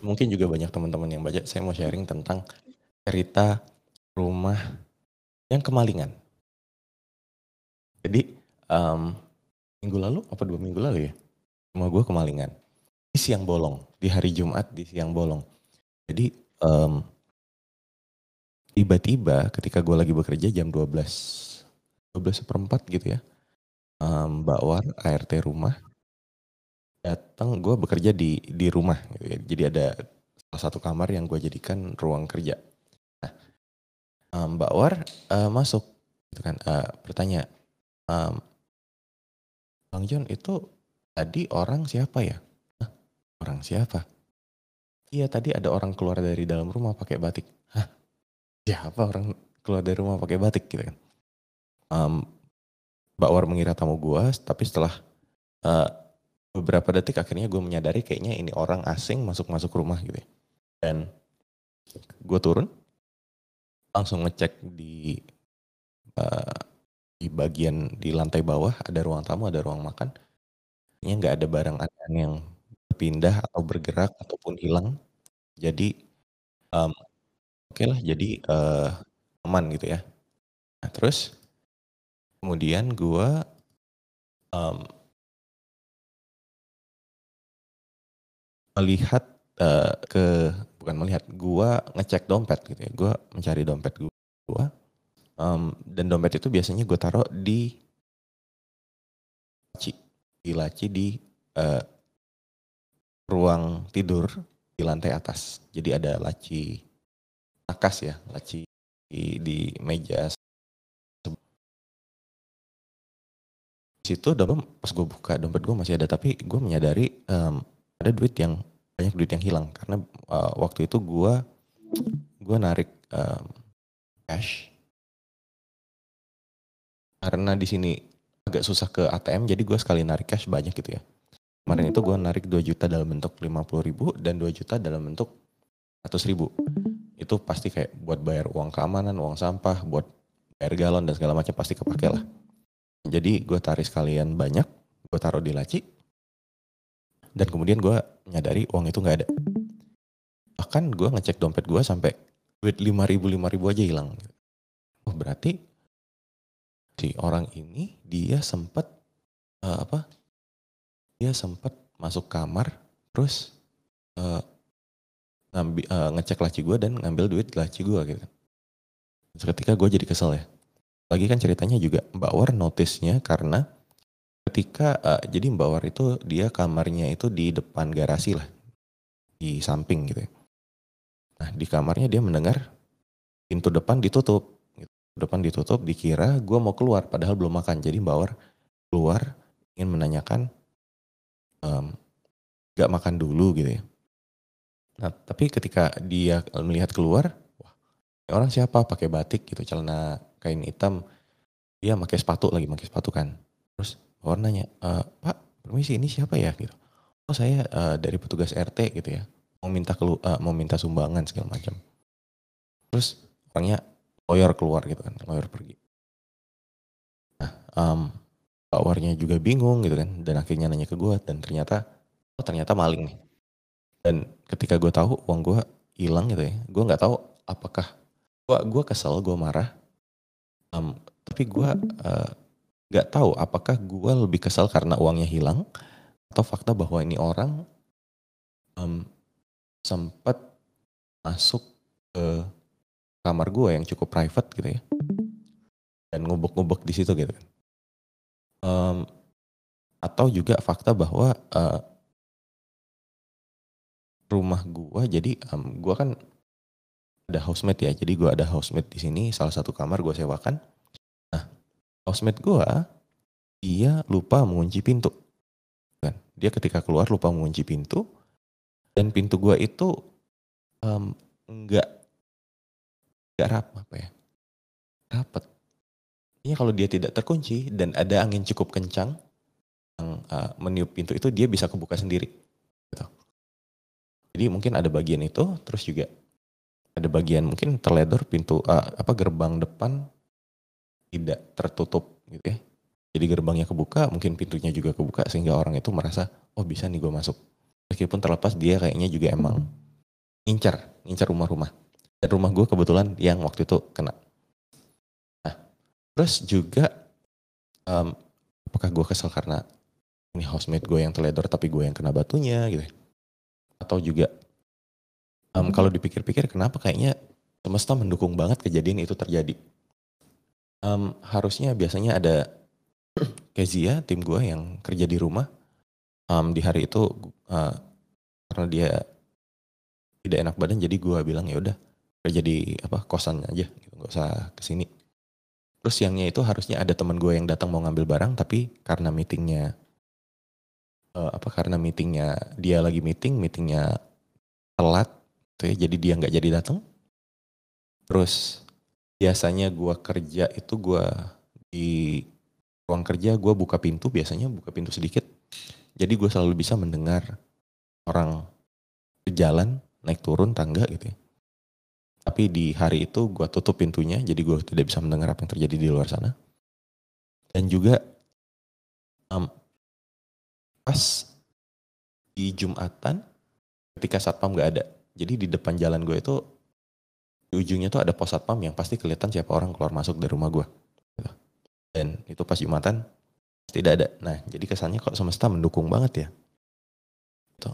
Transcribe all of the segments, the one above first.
mungkin juga banyak teman-teman yang baca, saya mau sharing tentang cerita rumah yang kemalingan. Jadi, um, minggu lalu apa dua minggu lalu ya, rumah gue kemalingan. Di siang bolong, di hari Jumat di siang bolong. Jadi, um, tiba-tiba ketika gue lagi bekerja jam 12, 12 seperempat gitu ya, um, Mbak War, ART rumah, datang gue bekerja di di rumah gitu ya. Jadi ada salah satu kamar yang gue jadikan ruang kerja. Nah, Mbak War uh, masuk gitu kan, uh, bertanya, um, Bang John itu tadi orang siapa ya? Hah, orang siapa? Iya tadi ada orang keluar dari dalam rumah pakai batik. Hah, siapa orang keluar dari rumah pakai batik gitu kan? Um, Mbak War mengira tamu gue, tapi setelah uh, beberapa detik akhirnya gue menyadari kayaknya ini orang asing masuk-masuk rumah gitu ya. Dan gue turun, langsung ngecek di uh, di bagian di lantai bawah ada ruang tamu, ada ruang makan. Ini nggak ada barang aneh yang berpindah atau bergerak ataupun hilang. Jadi um, oke okay lah jadi uh, aman gitu ya. Nah, terus kemudian gue um, melihat uh, ke bukan melihat, gua ngecek dompet gitu ya. Gua mencari dompet gua. Um, dan dompet itu biasanya gue taruh di laci, di laci di uh, ruang tidur di lantai atas. Jadi ada laci takas ya, laci di, di meja. Di situ dompet pas gue buka dompet gue masih ada tapi gue menyadari um, ada duit yang banyak duit yang hilang. Karena uh, waktu itu gue gue narik um, cash. Karena di sini agak susah ke ATM jadi gue sekali narik cash banyak gitu ya. Kemarin itu gue narik 2 juta dalam bentuk 50 ribu dan 2 juta dalam bentuk 100 ribu. Itu pasti kayak buat bayar uang keamanan uang sampah buat bayar galon dan segala macam pasti kepake lah. Jadi gue tarik sekalian banyak gue taruh di laci dan kemudian gue menyadari uang itu nggak ada. Bahkan gue ngecek dompet gue sampai duit lima ribu lima ribu aja hilang. Oh berarti si orang ini dia sempat uh, eh, apa? Dia sempat masuk kamar terus uh, ngambil uh, ngecek laci gue dan ngambil duit laci gue gitu ketika gue jadi kesel ya. Lagi kan ceritanya juga Mbak War notisnya karena Ketika uh, jadi Mbak War itu dia kamarnya itu di depan garasi lah, di samping gitu ya. Nah di kamarnya dia mendengar pintu depan ditutup, gitu. depan ditutup dikira gue mau keluar padahal belum makan. Jadi Mbak War keluar ingin menanyakan um, gak makan dulu gitu ya. Nah tapi ketika dia melihat keluar, wah orang siapa pakai batik gitu, celana kain hitam, dia pakai sepatu lagi pakai sepatu kan. Orang nanya, e, Pak permisi ini siapa ya gitu. Oh saya uh, dari petugas RT gitu ya. Mau minta kelu, uh, mau minta sumbangan segala macam. Terus orangnya lawyer keluar gitu kan, lawyer pergi. Nah, um, Warnya juga bingung gitu kan, dan akhirnya nanya ke gue dan ternyata, oh ternyata maling nih. Dan ketika gue tahu uang gue hilang gitu ya, gue nggak tahu apakah gue gue kesel, gue marah, um, tapi gue uh, Gak tahu apakah gue lebih kesal karena uangnya hilang atau fakta bahwa ini orang um, sempat masuk ke kamar gue yang cukup private gitu ya dan ngubek-ngubek di situ gitu kan. Um, atau juga fakta bahwa uh, rumah gue jadi um, gue kan ada housemate ya jadi gue ada housemate di sini salah satu kamar gue sewakan housemate gue, dia lupa mengunci pintu. Kan? Dia ketika keluar lupa mengunci pintu, dan pintu gue itu um, enggak enggak rap apa ya, rapat. Ini kalau dia tidak terkunci dan ada angin cukup kencang yang uh, meniup pintu itu dia bisa kebuka sendiri. Gitu. Jadi mungkin ada bagian itu, terus juga ada bagian mungkin terledor pintu uh, apa gerbang depan tidak tertutup gitu ya. Jadi gerbangnya kebuka, mungkin pintunya juga kebuka sehingga orang itu merasa, oh bisa nih gue masuk. Meskipun terlepas dia kayaknya juga emang ngincar, ngincar rumah-rumah. Dan rumah gue kebetulan yang waktu itu kena. Nah, terus juga um, apakah gue kesel karena ini housemate gue yang teledor tapi gue yang kena batunya gitu. ya? Atau juga um, kalau dipikir-pikir kenapa kayaknya semesta mendukung banget kejadian itu terjadi. Um, harusnya biasanya ada Kezia tim gue yang kerja di rumah. Um, di hari itu uh, karena dia tidak enak badan jadi gue bilang ya udah kerja di apa kosan aja gitu nggak usah ke sini terus siangnya itu harusnya ada teman gue yang datang mau ngambil barang tapi karena meetingnya uh, apa karena meetingnya dia lagi meeting meetingnya telat tuh ya, jadi dia nggak jadi datang. Terus biasanya gue kerja itu gue di ruang kerja gue buka pintu biasanya buka pintu sedikit. Jadi gue selalu bisa mendengar orang jalan naik turun tangga gitu ya. Tapi di hari itu gue tutup pintunya jadi gue tidak bisa mendengar apa yang terjadi di luar sana. Dan juga um, pas di jumatan ketika satpam gak ada jadi di depan jalan gue itu ujungnya tuh ada pos satpam yang pasti kelihatan siapa orang keluar masuk dari rumah gue dan itu pas Jumatan tidak ada. Nah, jadi kesannya kok semesta mendukung banget ya. Tuh.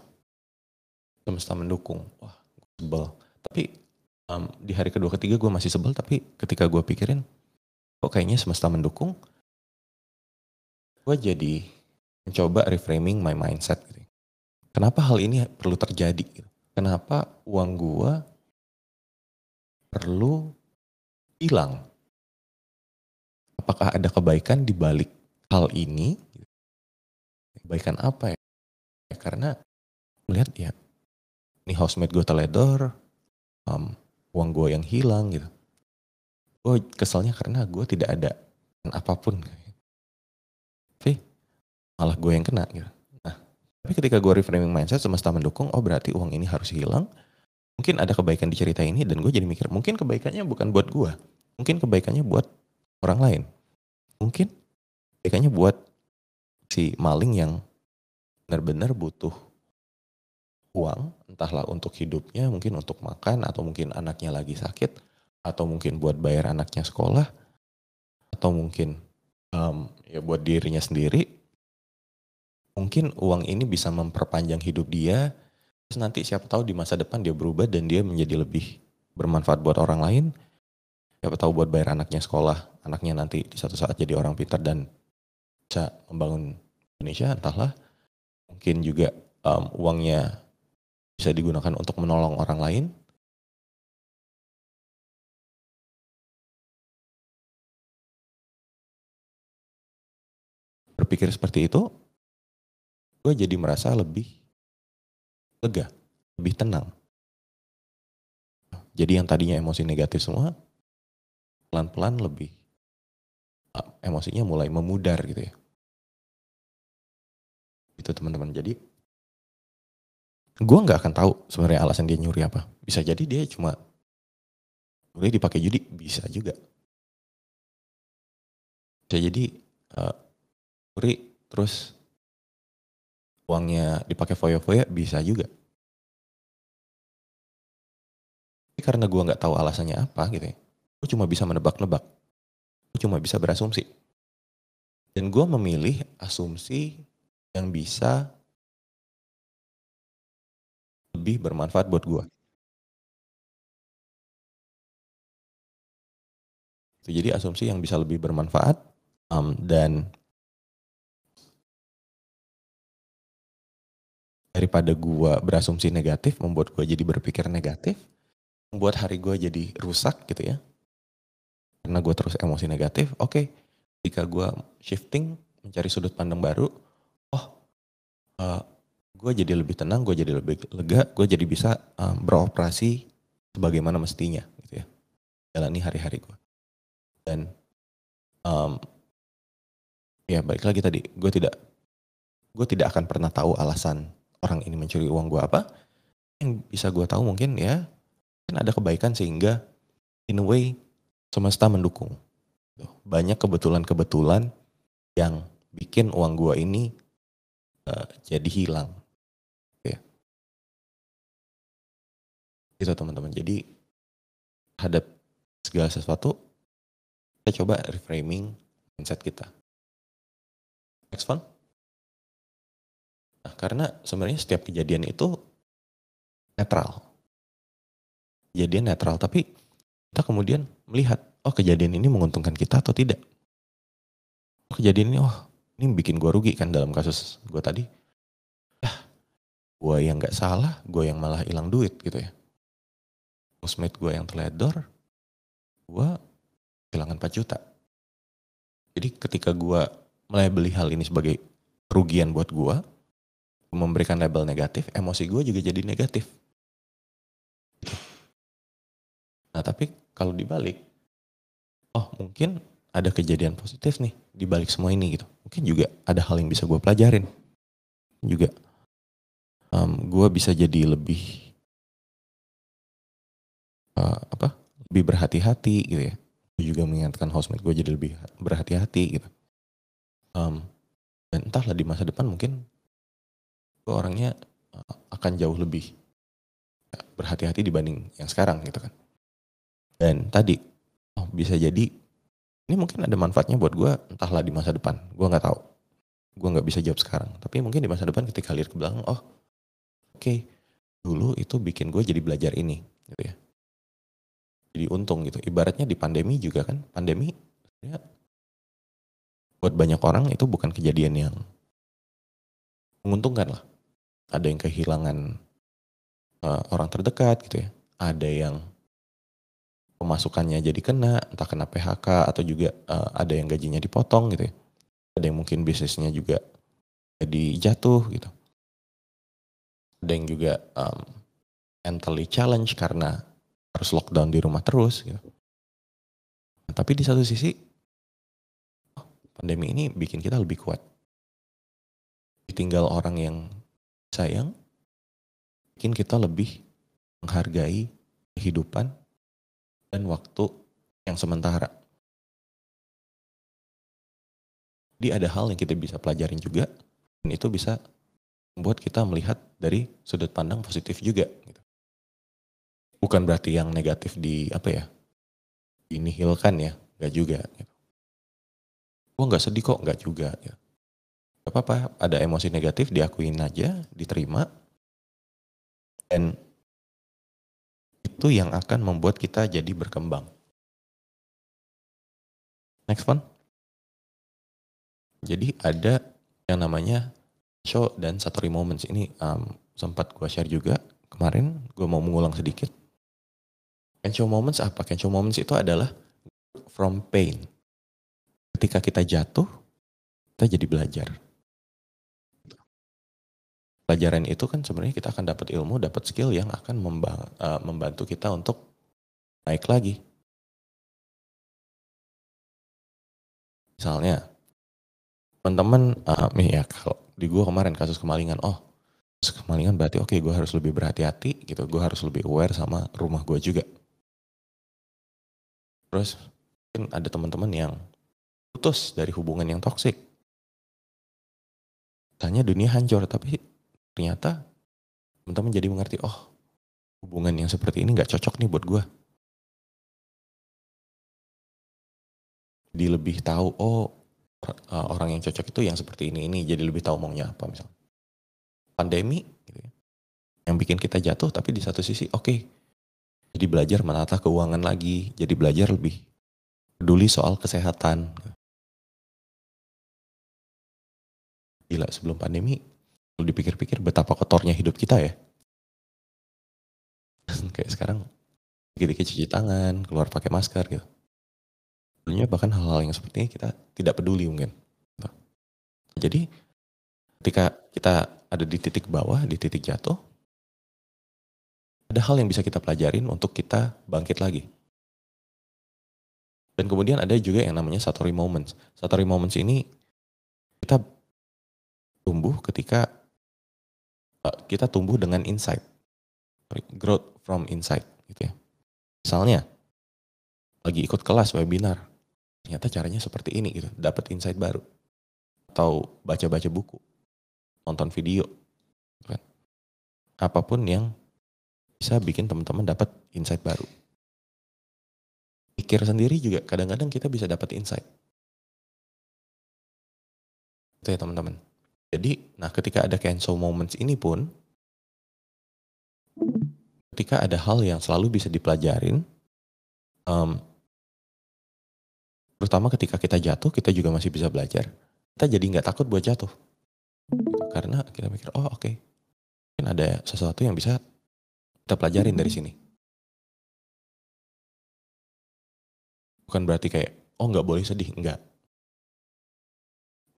Semesta mendukung. Wah, sebel. Tapi um, di hari kedua ketiga gue masih sebel, tapi ketika gue pikirin, kok kayaknya semesta mendukung, gue jadi mencoba reframing my mindset. Gitu. Kenapa hal ini perlu terjadi? Gitu. Kenapa uang gue perlu hilang? apakah ada kebaikan di balik hal ini? Kebaikan apa ya? ya karena melihat ya, ini housemate gue teledor, um, uang gue yang hilang gitu. Gue keselnya karena gue tidak ada apa pun. Tapi malah gue yang kena gitu. Nah, tapi ketika gue reframing mindset semesta mendukung, oh berarti uang ini harus hilang. Mungkin ada kebaikan di cerita ini dan gue jadi mikir, mungkin kebaikannya bukan buat gue. Mungkin kebaikannya buat orang lain. Mungkin kayaknya buat si maling yang benar-benar butuh uang, entahlah untuk hidupnya, mungkin untuk makan, atau mungkin anaknya lagi sakit, atau mungkin buat bayar anaknya sekolah, atau mungkin um, ya buat dirinya sendiri. Mungkin uang ini bisa memperpanjang hidup dia, terus nanti siapa tahu di masa depan dia berubah dan dia menjadi lebih bermanfaat buat orang lain, siapa tahu buat bayar anaknya sekolah, anaknya nanti di satu saat jadi orang pintar dan bisa membangun Indonesia, entahlah. Mungkin juga um, uangnya bisa digunakan untuk menolong orang lain. Berpikir seperti itu, gue jadi merasa lebih lega, lebih tenang. Jadi yang tadinya emosi negatif semua, pelan-pelan lebih emosinya mulai memudar gitu ya. Itu teman-teman. Jadi gue nggak akan tahu sebenarnya alasan dia nyuri apa. Bisa jadi dia cuma boleh dipakai judi, bisa juga. Bisa jadi uh, nyuri terus uangnya dipakai foya-foya bisa juga. Tapi karena gue nggak tahu alasannya apa gitu ya Gue cuma bisa menebak-nebak. Gue cuma bisa berasumsi. Dan gue memilih asumsi yang bisa lebih bermanfaat buat gue. Jadi asumsi yang bisa lebih bermanfaat um, dan daripada gue berasumsi negatif membuat gue jadi berpikir negatif, membuat hari gue jadi rusak gitu ya. Karena gue terus emosi negatif, oke, okay, jika gue shifting mencari sudut pandang baru, oh, uh, eh, gue jadi lebih tenang, gue jadi lebih lega, gue jadi bisa um, beroperasi sebagaimana mestinya, gitu ya, jalani hari-hari gue. Dan um, ya baik lagi tadi, gue tidak, gue tidak akan pernah tahu alasan orang ini mencuri uang gue apa. Yang bisa gue tahu mungkin ya, kan ada kebaikan sehingga in a way semesta mendukung. Banyak kebetulan-kebetulan yang bikin uang gua ini uh, jadi hilang. Gitu teman-teman. Jadi terhadap segala sesuatu kita coba reframing mindset kita. Next one. Nah, karena sebenarnya setiap kejadian itu netral. Kejadian netral, tapi kita kemudian melihat, oh kejadian ini menguntungkan kita atau tidak. Oh, kejadian ini, oh ini bikin gue rugi kan dalam kasus gue tadi. Ya, gue yang gak salah, gue yang malah hilang duit gitu ya. Housemate gue yang teledor, gue kehilangan 4 juta. Jadi ketika gue beli hal ini sebagai kerugian buat gue, memberikan label negatif, emosi gue juga jadi negatif. Nah tapi kalau dibalik, oh mungkin ada kejadian positif nih di balik semua ini gitu. Mungkin juga ada hal yang bisa gue pelajarin. Juga um, gue bisa jadi lebih uh, apa? Lebih berhati-hati gitu ya. Gue juga mengingatkan housemate gue jadi lebih berhati-hati gitu. Um, dan entahlah di masa depan mungkin gue orangnya eh, akan jauh lebih ya, berhati-hati dibanding yang sekarang gitu kan. Dan tadi oh, bisa jadi ini mungkin ada manfaatnya buat gue entahlah di masa depan. Gue nggak tahu. Gue nggak bisa jawab sekarang. Tapi mungkin di masa depan ketika lihat ke belakang, oh oke okay, dulu itu bikin gue jadi belajar ini gitu ya. Jadi untung gitu. Ibaratnya di pandemi juga kan, pandemi ya, buat banyak orang itu bukan kejadian yang menguntungkan lah ada yang kehilangan uh, orang terdekat gitu ya, ada yang pemasukannya jadi kena, entah kena PHK atau juga uh, ada yang gajinya dipotong gitu ya, ada yang mungkin bisnisnya juga jadi jatuh gitu, ada yang juga um, mentally challenge karena harus lockdown di rumah terus gitu. Nah, tapi di satu sisi oh, pandemi ini bikin kita lebih kuat. Ditinggal orang yang sayang, bikin kita lebih menghargai kehidupan dan waktu yang sementara. Jadi ada hal yang kita bisa pelajarin juga, dan itu bisa membuat kita melihat dari sudut pandang positif juga. Gitu. Bukan berarti yang negatif di apa ya, dinihilkan ya, nggak juga. Gitu. Gue nggak sedih kok, nggak juga. Gitu. Gak apa-apa, ada emosi negatif diakuin aja, diterima. Dan itu yang akan membuat kita jadi berkembang. Next one. Jadi ada yang namanya show dan Satori Moments. Ini um, sempat gue share juga kemarin, gue mau mengulang sedikit. Kensho Moments apa? Kensho Moments itu adalah from pain. Ketika kita jatuh, kita jadi belajar pelajaran itu kan sebenarnya kita akan dapat ilmu, dapat skill yang akan uh, membantu kita untuk naik lagi. Misalnya, teman-teman, uh, ya kalau di gua kemarin kasus kemalingan, oh kasus kemalingan berarti oke okay, gue harus lebih berhati-hati gitu, gue harus lebih aware sama rumah gue juga. Terus mungkin ada teman-teman yang putus dari hubungan yang toksik. Tanya dunia hancur, tapi ternyata teman-teman jadi mengerti oh hubungan yang seperti ini nggak cocok nih buat gue jadi lebih tahu oh eh, orang yang cocok itu yang seperti ini ini. Jadi lebih tahu maunya apa misalnya pandemi gitu ya, yang bikin kita jatuh tapi di satu sisi oke okay, jadi belajar menata keuangan lagi jadi belajar lebih peduli soal kesehatan. Gila sebelum pandemi dipikir-pikir betapa kotornya hidup kita ya. Kayak sekarang dikit-dikit cuci tangan, keluar pakai masker gitu. Dulunya bahkan hal-hal yang seperti ini kita tidak peduli mungkin. Jadi ketika kita ada di titik bawah, di titik jatuh, ada hal yang bisa kita pelajarin untuk kita bangkit lagi. Dan kemudian ada juga yang namanya Satori Moments. Satori Moments ini kita tumbuh ketika Eh, kita tumbuh dengan insight. Growth from insight gitu ya. Misalnya lagi ikut kelas webinar, ternyata caranya seperti ini gitu, dapat insight baru. Atau baca-baca buku, nonton video, kan. Apa pun yang bisa bikin teman-teman dapat insight baru. Pikir sendiri juga kadang-kadang kita bisa dapat insight. Itu ya teman-teman. Jadi, nah ketika ada cancel moments ini pun, ketika ada hal yang selalu bisa dipelajarin, um, terutama ketika kita jatuh, kita juga masih bisa belajar. Kita jadi nggak takut buat jatuh. Karena kita mikir, oh oke, okay. mungkin ada sesuatu yang bisa kita pelajarin dari sini. Bukan berarti kayak, oh nggak boleh sedih, enggak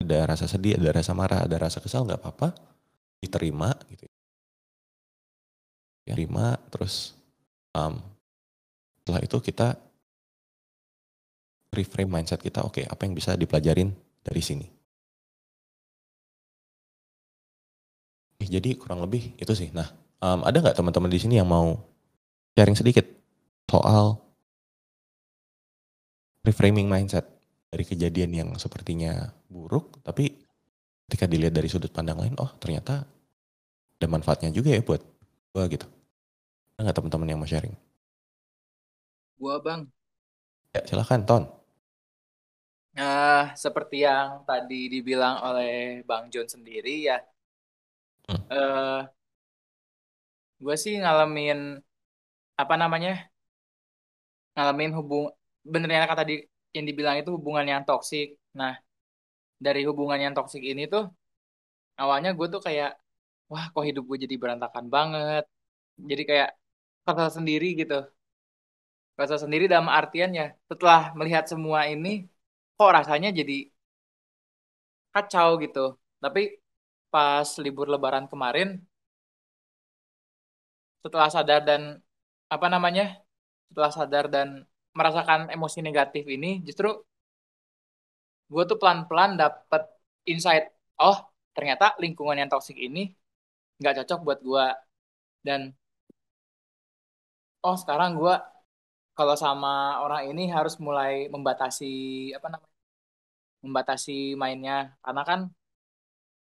ada rasa sedih, ada rasa marah, ada rasa kesal nggak apa-apa, diterima gitu. Ya, terima terus um, setelah itu kita reframe mindset kita, oke okay, apa yang bisa dipelajarin dari sini. Jadi kurang lebih itu sih. Nah, um, ada nggak teman-teman di sini yang mau sharing sedikit soal reframing mindset? Dari kejadian yang sepertinya buruk, tapi ketika dilihat dari sudut pandang lain, oh ternyata ada manfaatnya juga ya buat gua gitu. Ada nggak teman-teman yang mau sharing? Gua bang. Ya silahkan Ton. Nah, seperti yang tadi dibilang oleh Bang John sendiri ya, hmm. uh, gue sih ngalamin apa namanya, ngalamin hubung benernya kata di yang dibilang itu hubungan yang toksik. Nah, dari hubungan yang toksik ini tuh awalnya gue tuh kayak wah kok hidup gue jadi berantakan banget. Jadi kayak kesal sendiri gitu. Kesal sendiri dalam artian ya setelah melihat semua ini kok rasanya jadi kacau gitu. Tapi pas libur lebaran kemarin setelah sadar dan apa namanya? Setelah sadar dan merasakan emosi negatif ini justru gue tuh pelan-pelan dapet insight oh ternyata lingkungan yang toksik ini nggak cocok buat gue dan oh sekarang gue kalau sama orang ini harus mulai membatasi apa namanya membatasi mainnya. Karena kan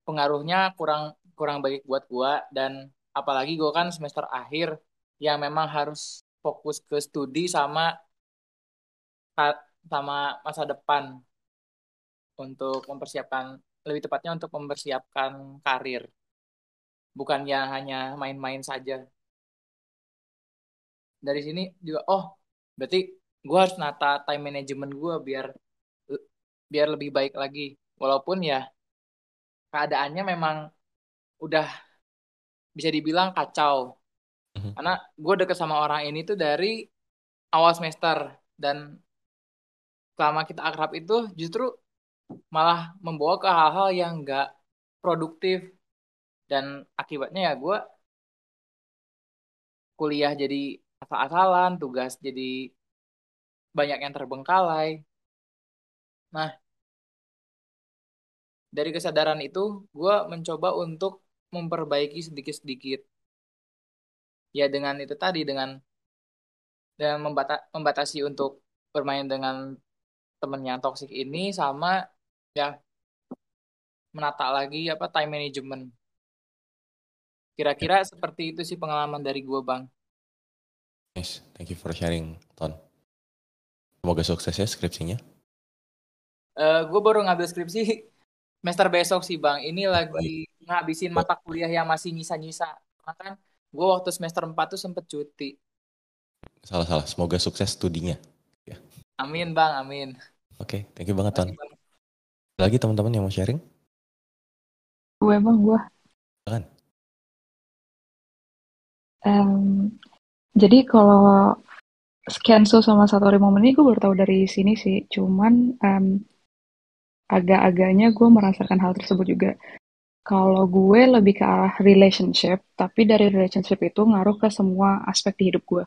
pengaruhnya kurang kurang baik buat gue dan apalagi gue kan semester akhir yang memang harus fokus ke studi sama sama masa depan untuk mempersiapkan lebih tepatnya untuk mempersiapkan karir. Bukannya hanya main-main saja. Dari sini juga oh berarti gue harus nata time management gue biar biar lebih baik lagi. Walaupun ya keadaannya memang udah bisa dibilang kacau. Mhm. karena gue deket sama orang ini tuh dari awal semester dan selama kita akrab itu justru malah membawa ke hal-hal yang nggak produktif dan akibatnya ya gue kuliah jadi asal-asalan, tugas jadi banyak yang terbengkalai. Nah, dari kesadaran itu gue mencoba untuk memperbaiki sedikit-sedikit. Ya dengan itu tadi dengan dengan membata membatasi untuk bermain dengan temen yang toxic ini sama ya menata lagi apa time management. Kira-kira seperti itu sih pengalaman dari gue bang. Nice, thank you for sharing, Ton. Semoga sukses ya skripsinya. Uh, eh, gue baru ngambil skripsi semester besok sih bang. Ini lagi ngabisin mata kuliah yang masih nyisa-nyisa. Karena kan gue waktu semester 4 tuh sempet cuti. Salah-salah, semoga sukses studinya. Ya. Amin bang, amin. Oke, okay, thank you banget, Ton. Lagi teman-teman yang mau sharing? Gue bang, gue. Kan? Um, jadi kalau Scanso sama Satori Momen ini gue baru tahu dari sini sih. Cuman um, agak-agaknya gue merasakan hal tersebut juga. Kalau gue lebih ke arah relationship, tapi dari relationship itu ngaruh ke semua aspek di hidup gue.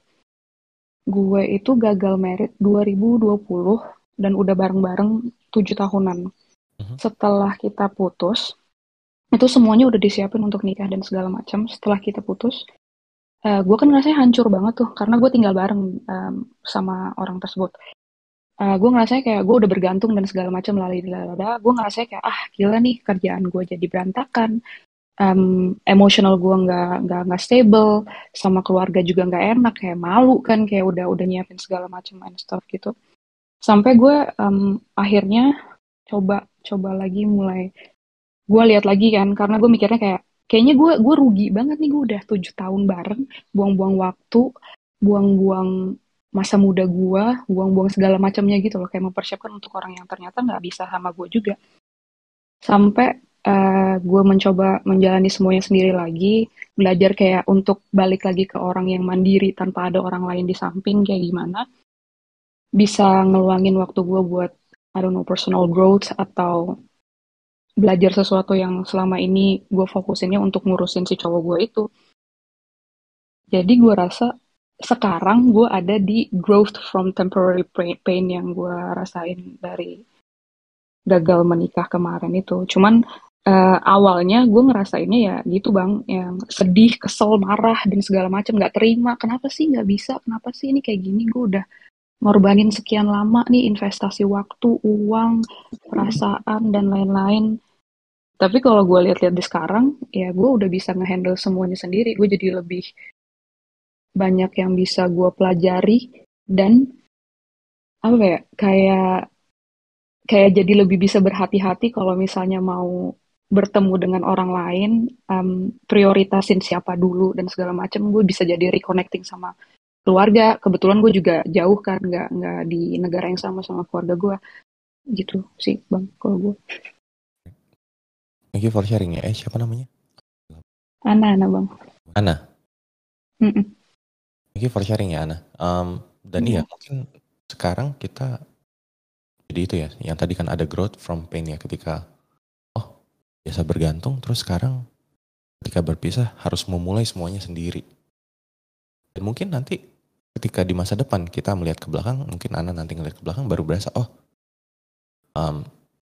Gue itu gagal merit 2020 dan udah bareng-bareng tujuh tahunan. Uh-huh. Setelah kita putus, itu semuanya udah disiapin untuk nikah dan segala macam. Setelah kita putus, uh, gue kan ngerasanya hancur banget tuh karena gue tinggal bareng um, sama orang tersebut. Uh, gue ngerasanya kayak gue udah bergantung dan segala macam lalala. Gue ngerasanya kayak ah gila nih kerjaan gue jadi berantakan. um, emosional gue nggak nggak nggak stable sama keluarga juga nggak enak kayak malu kan kayak udah udah nyiapin segala macam and stuff gitu sampai gue um, akhirnya coba coba lagi mulai. Gue lihat lagi kan karena gue mikirnya kayak kayaknya gue gue rugi banget nih gue udah tujuh tahun bareng buang-buang waktu buang-buang masa muda gue buang-buang segala macamnya gitu loh kayak mempersiapkan untuk orang yang ternyata nggak bisa sama gue juga. Sampai uh, gue mencoba menjalani semuanya sendiri lagi belajar kayak untuk balik lagi ke orang yang mandiri tanpa ada orang lain di samping kayak gimana bisa ngeluangin waktu gue buat I don't know personal growth atau belajar sesuatu yang selama ini gue fokusinnya untuk ngurusin si cowok gue itu jadi gue rasa sekarang gue ada di growth from temporary pain yang gue rasain dari gagal menikah kemarin itu. Cuman uh, awalnya gue ngerasainnya ya gitu bang, yang sedih, kesel, marah dan segala macam, nggak terima. Kenapa sih nggak bisa? Kenapa sih ini kayak gini? Gue udah ngorbanin sekian lama nih investasi waktu, uang, perasaan dan lain-lain. Tapi kalau gue lihat-lihat di sekarang, ya gue udah bisa ngehandle semuanya sendiri. Gue jadi lebih banyak yang bisa gue pelajari dan apa ya kayak kayak jadi lebih bisa berhati-hati kalau misalnya mau bertemu dengan orang lain um, prioritasin siapa dulu dan segala macam gue bisa jadi reconnecting sama keluarga kebetulan gue juga jauh kan nggak nggak di negara yang sama sama keluarga gue gitu sih bang kalau gue Thank you for sharing ya. Eh siapa namanya? Ana, Ana bang. Ana. Mm -mm. Thank you for sharing ya Ana. Um, dan mm. iya mungkin sekarang kita jadi itu ya, yang tadi kan ada growth from pain ya ketika oh biasa bergantung terus sekarang ketika berpisah harus memulai semuanya sendiri. Dan mungkin nanti ketika di masa depan kita melihat ke belakang, mungkin Ana nanti ngeliat ke belakang baru berasa oh um,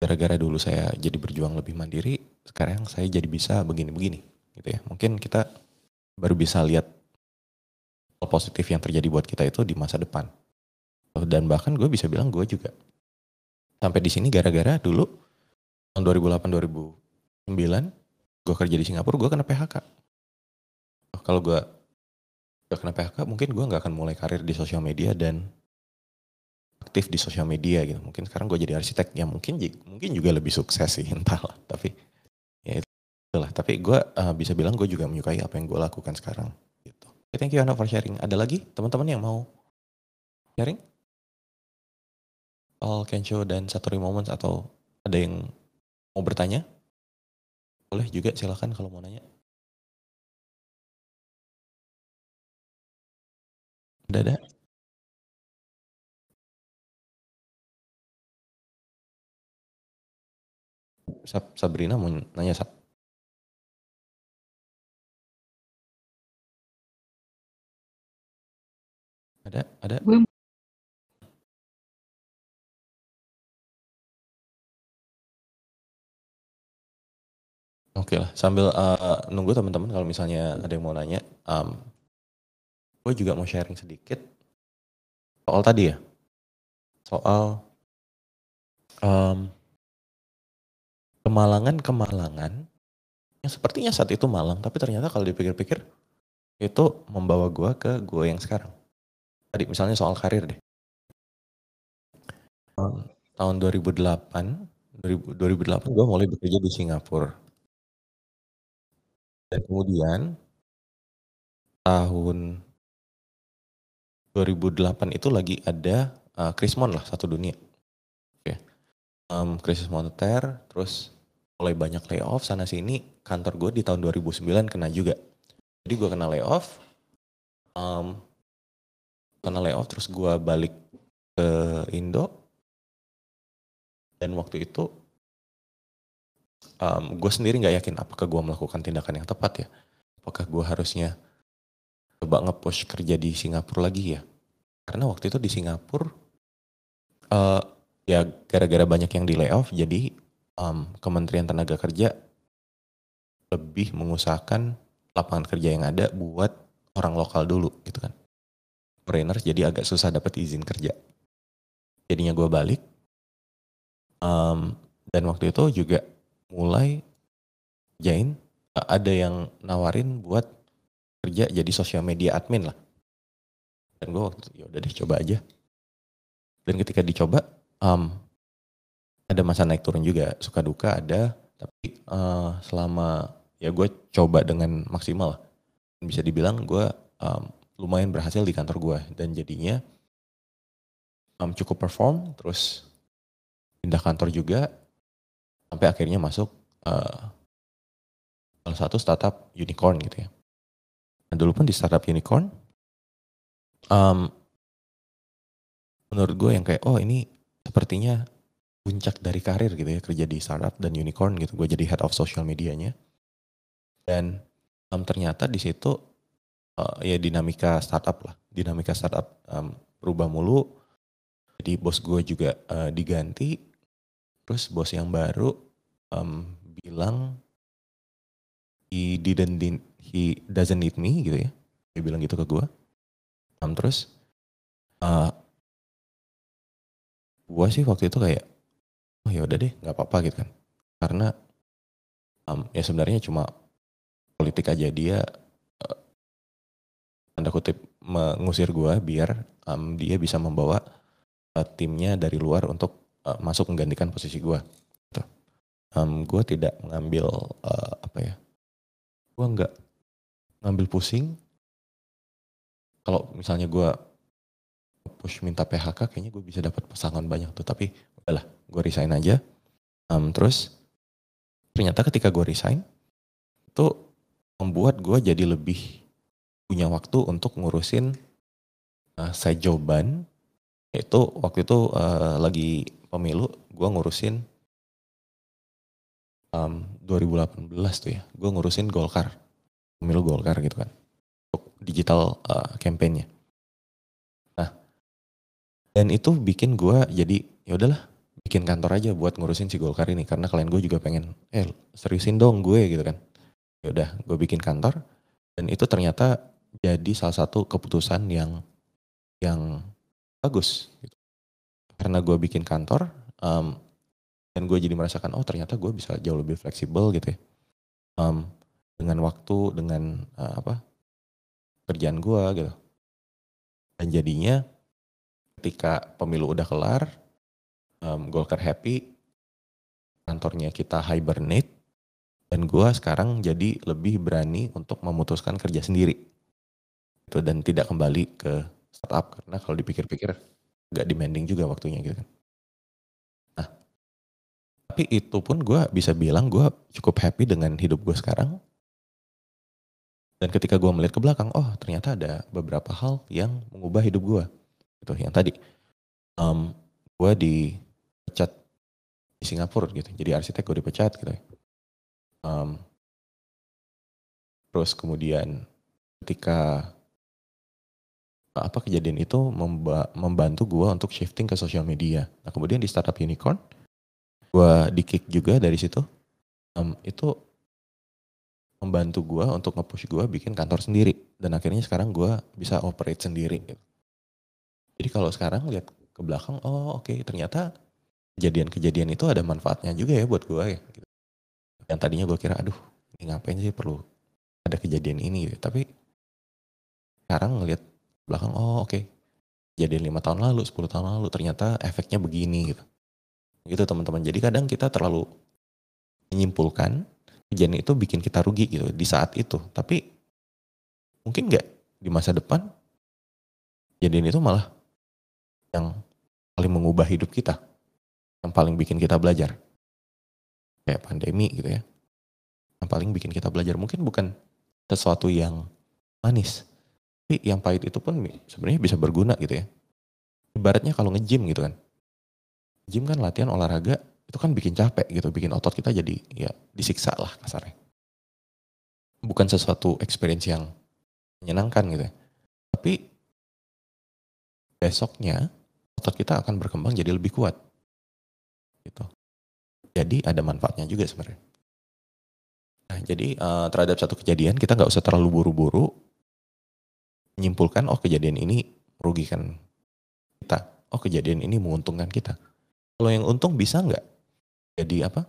gara-gara dulu saya jadi berjuang lebih mandiri, sekarang saya jadi bisa begini-begini gitu ya. Mungkin kita baru bisa lihat hal positif yang terjadi buat kita itu di masa depan. Dan bahkan gue bisa bilang gue juga sampai di sini gara-gara dulu tahun 2008-2009 gue kerja di Singapura gue kena PHK. Kalau gue gak kena PHK mungkin gue gak akan mulai karir di sosial media dan aktif di sosial media gitu. Mungkin sekarang gue jadi arsitek yang mungkin mungkin juga lebih sukses sih entahlah. Tapi ya itulah. Tapi gue uh, bisa bilang gue juga menyukai apa yang gue lakukan sekarang. Okay, thank you Anna for sharing. Ada lagi teman-teman yang mau sharing? All Kensho dan Satori Moments atau ada yang mau bertanya? Boleh juga silakan kalau mau nanya. Ada ada? Sabrina mau nanya Sab? Ada? Ada? Gue Oke lah, sambil uh, nunggu teman-teman kalau misalnya ada yang mau nanya, um, gue juga mau sharing sedikit soal tadi ya, soal um, kemalangan-kemalangan yang sepertinya saat itu malang, tapi ternyata kalau dipikir-pikir itu membawa gue ke gue yang sekarang tadi misalnya soal karir deh. Tahun 2008, 2008 gue mulai bekerja di Singapura. Dan kemudian tahun 2008 itu lagi ada uh, krismon lah satu dunia. Oke. Okay. Um, krisis moneter, terus mulai banyak layoff sana sini. Kantor gue di tahun 2009 kena juga. Jadi gue kena layoff. Um, kena layoff terus gue balik ke Indo dan waktu itu um, gue sendiri nggak yakin apakah gue melakukan tindakan yang tepat ya apakah gue harusnya coba nge-push kerja di Singapura lagi ya karena waktu itu di Singapura uh, ya gara-gara banyak yang di layoff jadi um, Kementerian Tenaga Kerja lebih mengusahakan lapangan kerja yang ada buat orang lokal dulu gitu kan foreigners jadi agak susah dapat izin kerja. Jadinya gue balik. Um, dan waktu itu juga mulai jain ada yang nawarin buat kerja jadi sosial media admin lah. Dan gue waktu itu ya udah deh coba aja. Dan ketika dicoba, um, ada masa naik turun juga, suka duka ada. Tapi uh, selama ya gue coba dengan maksimal. Bisa dibilang gue um, lumayan berhasil di kantor gue dan jadinya um, cukup perform terus pindah kantor juga sampai akhirnya masuk uh, salah satu startup unicorn gitu ya. Dulu pun di startup unicorn, um, menurut gue yang kayak oh ini sepertinya puncak dari karir gitu ya kerja di startup dan unicorn gitu. Gue jadi head of social medianya dan um, ternyata di situ uh, ya dinamika startup lah, dinamika startup um, berubah mulu. Jadi bos gue juga uh, diganti, terus bos yang baru um, bilang he didn't he doesn't need me gitu ya dia bilang gitu ke gue um, terus uh, gue sih waktu itu kayak oh ya udah deh nggak apa-apa gitu kan karena um, ya sebenarnya cuma politik aja dia uh, tanda kutip mengusir gue biar um, dia bisa membawa uh, timnya dari luar untuk uh, masuk menggantikan posisi gue. Gitu. Um, gue tidak mengambil uh, apa ya gue nggak ngambil pusing. Kalau misalnya gue push minta PHK, kayaknya gue bisa dapat pasangan banyak tuh. Tapi udahlah, gue resign aja. Um, terus ternyata ketika gue resign, itu membuat gue jadi lebih punya waktu untuk ngurusin uh, side joban. Itu waktu itu uh, lagi pemilu, gue ngurusin um, 2018 tuh ya, gue ngurusin Golkar, pemilu Golkar gitu kan, untuk digital uh, campaignnya. Nah, dan itu bikin gue jadi ya udahlah, bikin kantor aja buat ngurusin si Golkar ini karena kalian gue juga pengen, eh seriusin dong gue gitu kan. Ya udah, gue bikin kantor dan itu ternyata jadi salah satu keputusan yang yang bagus. Gitu. Karena gue bikin kantor, um, dan gue jadi merasakan oh ternyata gue bisa jauh lebih fleksibel gitu ya. Um, dengan waktu dengan uh, apa kerjaan gue gitu. Dan jadinya ketika pemilu udah kelar um, Golkar happy kantornya kita hibernate dan gue sekarang jadi lebih berani untuk memutuskan kerja sendiri. Itu dan tidak kembali ke startup karena kalau dipikir-pikir gak demanding juga waktunya gitu kan tapi itu pun gue bisa bilang gue cukup happy dengan hidup gue sekarang. Dan ketika gue melihat ke belakang, oh ternyata ada beberapa hal yang mengubah hidup gue. Itu yang tadi, um, gue dipecat di Singapura gitu. Jadi arsitek gue dipecat gitu. Um, terus kemudian ketika apa kejadian itu membantu gue untuk shifting ke sosial media. Nah kemudian di startup unicorn, gue di kick juga dari situ um, itu membantu gue untuk nge-push gue bikin kantor sendiri dan akhirnya sekarang gue bisa operate sendiri gitu. jadi kalau sekarang lihat ke belakang oh oke okay, ternyata kejadian-kejadian itu ada manfaatnya juga ya buat gue ya gitu. yang tadinya gue kira aduh ini ngapain sih perlu ada kejadian ini gitu. tapi sekarang ngelihat belakang oh oke okay. kejadian lima tahun lalu 10 tahun lalu ternyata efeknya begini gitu gitu teman-teman. Jadi kadang kita terlalu menyimpulkan kejadian itu bikin kita rugi gitu di saat itu. Tapi mungkin nggak di masa depan kejadian itu malah yang paling mengubah hidup kita. Yang paling bikin kita belajar. Kayak pandemi gitu ya. Yang paling bikin kita belajar. Mungkin bukan sesuatu yang manis. Tapi yang pahit itu pun sebenarnya bisa berguna gitu ya. Ibaratnya kalau nge-gym gitu kan gym kan latihan olahraga itu kan bikin capek gitu, bikin otot kita jadi ya disiksa lah kasarnya. Bukan sesuatu experience yang menyenangkan gitu ya. Tapi besoknya otot kita akan berkembang jadi lebih kuat. Gitu. Jadi ada manfaatnya juga sebenarnya. Nah, jadi uh, terhadap satu kejadian kita nggak usah terlalu buru-buru menyimpulkan oh kejadian ini merugikan kita, oh kejadian ini menguntungkan kita. Kalau yang untung bisa nggak jadi apa?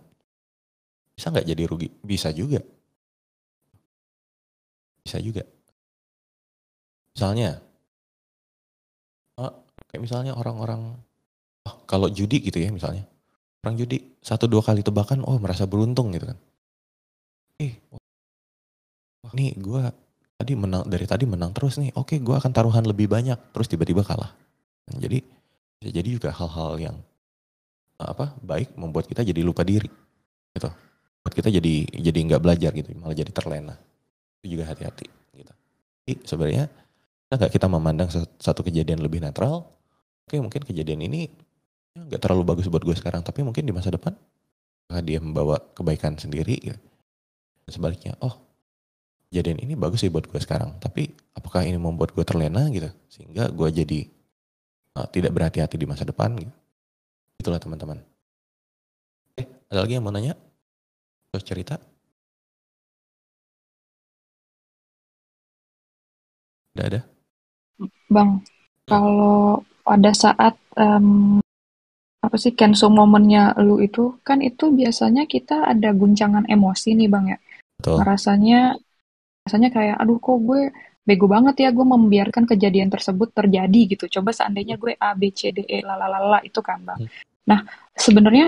Bisa nggak jadi rugi? Bisa juga. Bisa juga. Misalnya, oh, kayak misalnya orang-orang, oh, kalau judi gitu ya misalnya, orang judi satu dua kali tebakan, oh merasa beruntung gitu kan. Eh, wah, nih gue tadi menang dari tadi menang terus nih, oke gue akan taruhan lebih banyak, terus tiba-tiba kalah. Jadi bisa jadi juga hal-hal yang apa baik membuat kita jadi lupa diri, gitu. Buat kita jadi jadi nggak belajar gitu, malah jadi terlena. Itu juga hati-hati. Gitu. Jadi sebenarnya nggak kita memandang satu kejadian lebih netral, oke mungkin kejadian ini nggak terlalu bagus buat gue sekarang, tapi mungkin di masa depan dia membawa kebaikan sendiri. Gitu. Sebaliknya, oh kejadian ini bagus sih buat gue sekarang, tapi apakah ini membuat gue terlena gitu, sehingga gue jadi uh, tidak berhati-hati di masa depan gitu. Itulah teman-teman. Eh, ada lagi yang mau nanya? Terus cerita? Udah ada? Bang, kalau pada saat um, apa sih cancel momennya lu itu kan itu biasanya kita ada guncangan emosi nih bang ya. Betul. Rasanya rasanya kayak aduh kok gue bego banget ya gue membiarkan kejadian tersebut terjadi gitu. Coba seandainya gue A B C D E lalalala itu kan bang. Nah sebenarnya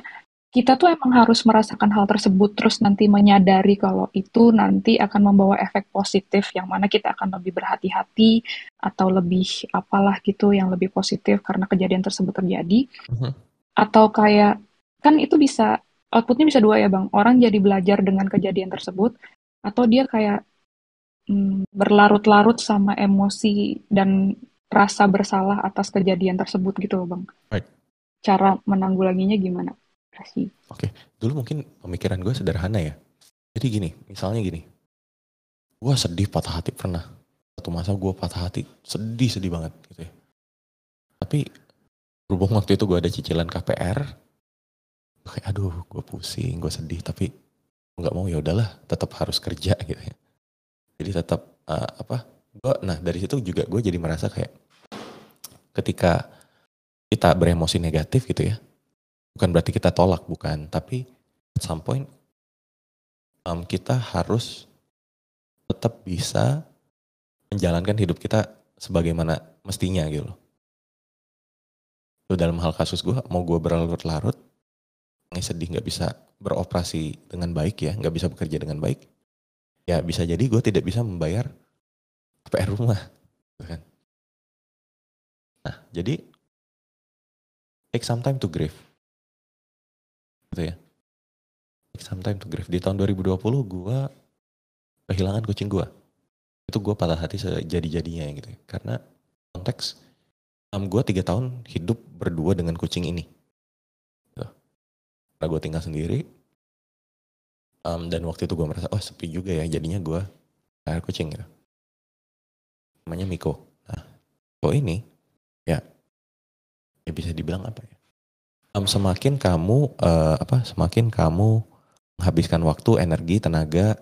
kita tuh emang harus merasakan hal tersebut terus nanti menyadari kalau itu nanti akan membawa efek positif yang mana kita akan lebih berhati-hati atau lebih apalah gitu yang lebih positif karena kejadian tersebut terjadi uh-huh. atau kayak kan itu bisa outputnya bisa dua ya bang orang jadi belajar dengan kejadian tersebut atau dia kayak mm, berlarut-larut sama emosi dan rasa bersalah atas kejadian tersebut gitu loh bang. Right. Cara menanggulanginya gimana? Oke, okay. dulu mungkin pemikiran gue sederhana ya. Jadi gini, misalnya gini, gue sedih patah hati pernah. Satu masa gue patah hati, sedih-sedih banget gitu ya. Tapi berhubung waktu itu gue ada cicilan KPR, kayak aduh gue pusing, gue sedih, tapi nggak mau ya udahlah, tetap harus kerja gitu ya. Jadi tetap uh, apa? Gue, nah dari situ juga gue jadi merasa kayak ketika kita beremosi negatif gitu ya, bukan berarti kita tolak bukan. Tapi at some point um, kita harus tetap bisa menjalankan hidup kita sebagaimana mestinya gitu loh. dalam hal kasus gue mau gue berlarut-larut sedih nggak bisa beroperasi dengan baik ya nggak bisa bekerja dengan baik ya bisa jadi gue tidak bisa membayar PR rumah gitu kan. Nah jadi take some time to grieve gitu ya. Sometime to grieve. Di tahun 2020 gue kehilangan kucing gue. Itu gue patah hati sejadi-jadinya gitu ya. Karena konteks um, gue tiga tahun hidup berdua dengan kucing ini. Gitu. Karena gue tinggal sendiri. Um, dan waktu itu gue merasa, oh sepi juga ya. Jadinya gue air kucing gitu. Namanya Miko. Nah, Miko ini ya, ya bisa dibilang apa ya? Um, semakin kamu uh, apa semakin kamu menghabiskan waktu energi tenaga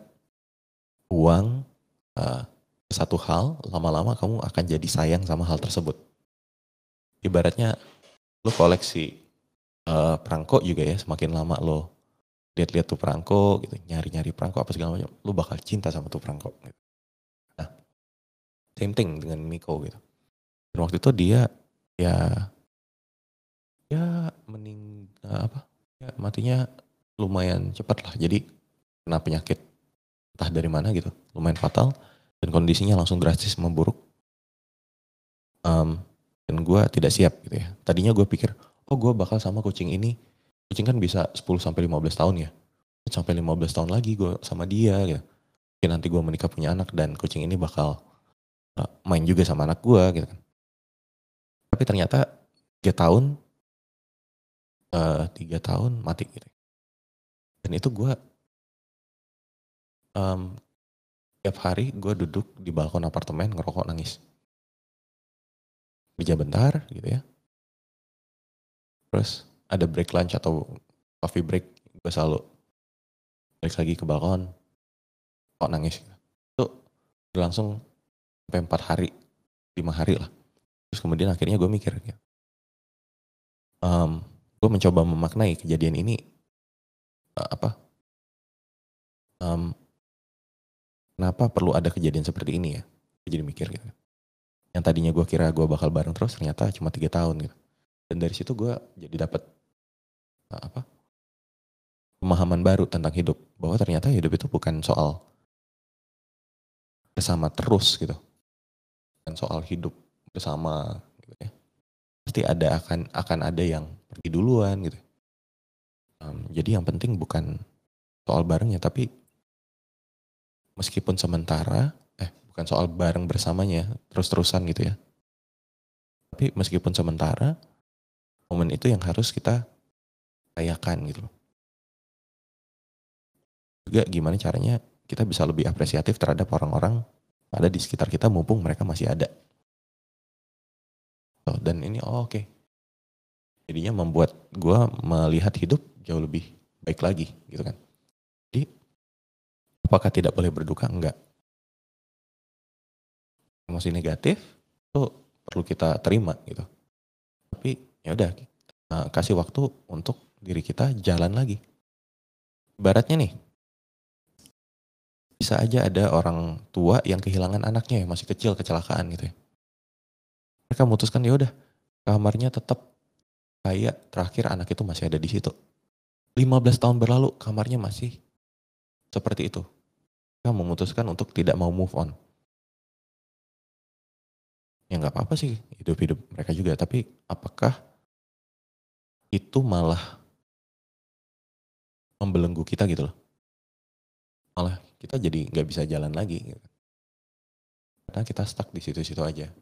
uang uh, satu hal lama-lama kamu akan jadi sayang sama hal tersebut. Ibaratnya lo koleksi uh, perangko juga ya semakin lama lo lihat-lihat tuh perangko gitu nyari-nyari perangko apa segala macam lo bakal cinta sama tuh perangko gitu. nah same thing dengan Miko gitu. Dan waktu itu dia ya ya mening apa? Ya matinya lumayan cepat lah. Jadi kena penyakit entah dari mana gitu. Lumayan fatal. Dan kondisinya langsung drastis memburuk. Um, dan gue tidak siap gitu ya. Tadinya gue pikir oh gue bakal sama kucing ini. Kucing kan bisa 10 sampai 15 tahun ya. Sampai 15 tahun lagi gue sama dia gitu. Mungkin nanti gue menikah punya anak dan kucing ini bakal uh, main juga sama anak gue gitu kan. Tapi ternyata 3 tahun uh, tiga tahun mati gitu. Dan itu gue um, tiap hari gue duduk di balkon apartemen ngerokok nangis. Kerja bentar gitu ya. Terus ada break lunch atau coffee break gue selalu balik lagi ke balkon kok nangis itu berlangsung sampai empat hari lima hari lah terus kemudian akhirnya gue mikir ya, um, gue mencoba memaknai kejadian ini uh, apa um, kenapa perlu ada kejadian seperti ini ya? Jadi mikir gitu. Yang tadinya gue kira gue bakal bareng terus ternyata cuma tiga tahun gitu. Dan dari situ gue jadi dapat apa pemahaman baru tentang hidup bahwa ternyata hidup itu bukan soal bersama terus gitu bukan soal hidup bersama gitu ya pasti ada akan akan ada yang pergi duluan gitu. Um, jadi yang penting bukan soal barengnya tapi meskipun sementara eh bukan soal bareng bersamanya terus-terusan gitu ya. Tapi meskipun sementara momen itu yang harus kita rayakan gitu juga gimana caranya kita bisa lebih apresiatif terhadap orang-orang ada di sekitar kita mumpung mereka masih ada oh, dan ini oh, oke okay. jadinya membuat gue melihat hidup jauh lebih baik lagi gitu kan Apakah tidak boleh berduka? Enggak. Emosi negatif itu perlu kita terima gitu. Tapi ya udah kasih waktu untuk diri kita jalan lagi. Ibaratnya nih, bisa aja ada orang tua yang kehilangan anaknya yang masih kecil kecelakaan gitu ya. Mereka memutuskan ya udah kamarnya tetap kayak terakhir anak itu masih ada di situ. 15 tahun berlalu kamarnya masih seperti itu mereka memutuskan untuk tidak mau move on. Ya nggak apa-apa sih hidup-hidup mereka juga, tapi apakah itu malah membelenggu kita gitu loh. Malah kita jadi nggak bisa jalan lagi. Gitu. Karena kita stuck di situ-situ aja.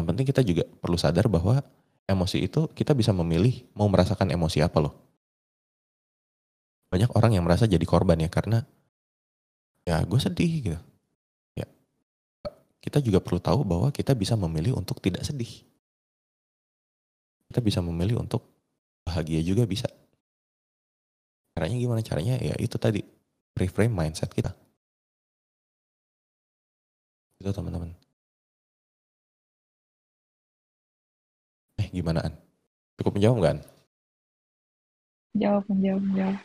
Yang penting kita juga perlu sadar bahwa emosi itu kita bisa memilih mau merasakan emosi apa loh banyak orang yang merasa jadi korban ya karena ya gue sedih gitu. Ya kita juga perlu tahu bahwa kita bisa memilih untuk tidak sedih. Kita bisa memilih untuk bahagia juga bisa. Caranya gimana? Caranya ya itu tadi reframe mindset kita. Itu teman-teman. Gimana An? Cukup menjawab nggak An? Jawab, menjawab, menjawab.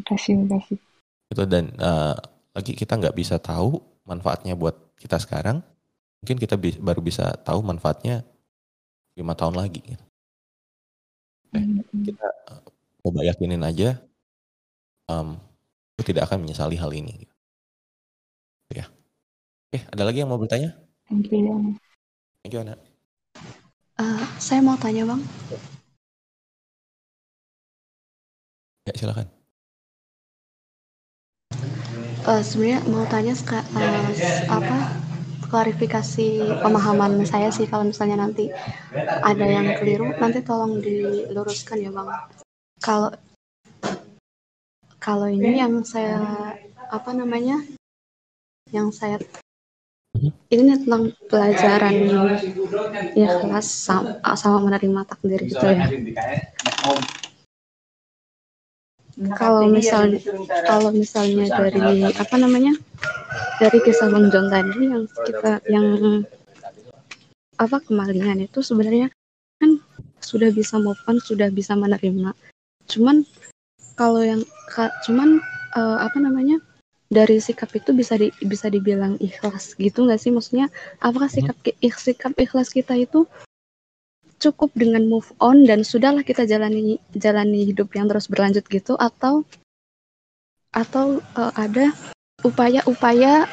Makasih, makasih. Itu dan uh, lagi kita nggak bisa tahu manfaatnya buat kita sekarang. Mungkin kita bi baru bisa tahu manfaatnya lima tahun lagi. Gitu. Eh, mm-hmm. kita uh, coba yakinin aja, um, aku tidak akan menyesali hal ini. Gitu. Ya. Oke, ada lagi yang mau bertanya? Thank you. Thank you, Ana. Uh, saya mau tanya, Bang. Ya, silakan uh, sebenarnya mau tanya uh, apa klarifikasi pemahaman saya sih kalau misalnya nanti ada yang keliru nanti tolong diluruskan ya bang kalau kalau ini yang saya apa namanya yang saya ini tentang pelajaran ya kelas sama, sama menerima takdir gitu ya. Kalau misalnya kalau misalnya dari apa namanya dari kisah Bang John tadi yang kita yang apa kemalingan itu sebenarnya kan sudah bisa move on sudah bisa menerima. Cuman kalau yang cuman uh, apa namanya dari sikap itu bisa di, bisa dibilang ikhlas gitu nggak sih? Maksudnya apakah sikap sikap ikhlas kita itu cukup dengan move on dan sudahlah kita jalani jalani hidup yang terus berlanjut gitu? Atau atau uh, ada upaya-upaya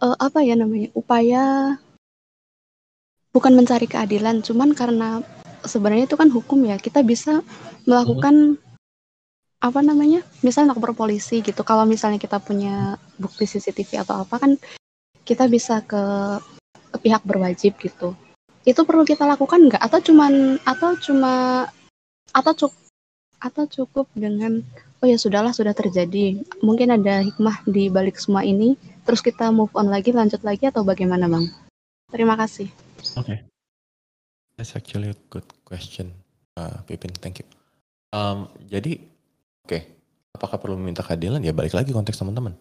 uh, apa ya namanya upaya bukan mencari keadilan cuman karena sebenarnya itu kan hukum ya kita bisa melakukan hmm. Apa namanya misalnya lapor polisi gitu kalau misalnya kita punya bukti CCTV atau apa kan kita bisa ke, ke pihak berwajib gitu. Itu perlu kita lakukan nggak? Atau cuman atau cuma atau cukup atau cukup dengan oh ya sudahlah sudah terjadi. Mungkin ada hikmah di balik semua ini terus kita move on lagi lanjut lagi atau bagaimana bang? Terima kasih. Oke okay. that's actually a good question uh, Pipin. Thank you. Um, jadi oke apakah perlu meminta keadilan ya balik lagi konteks teman-teman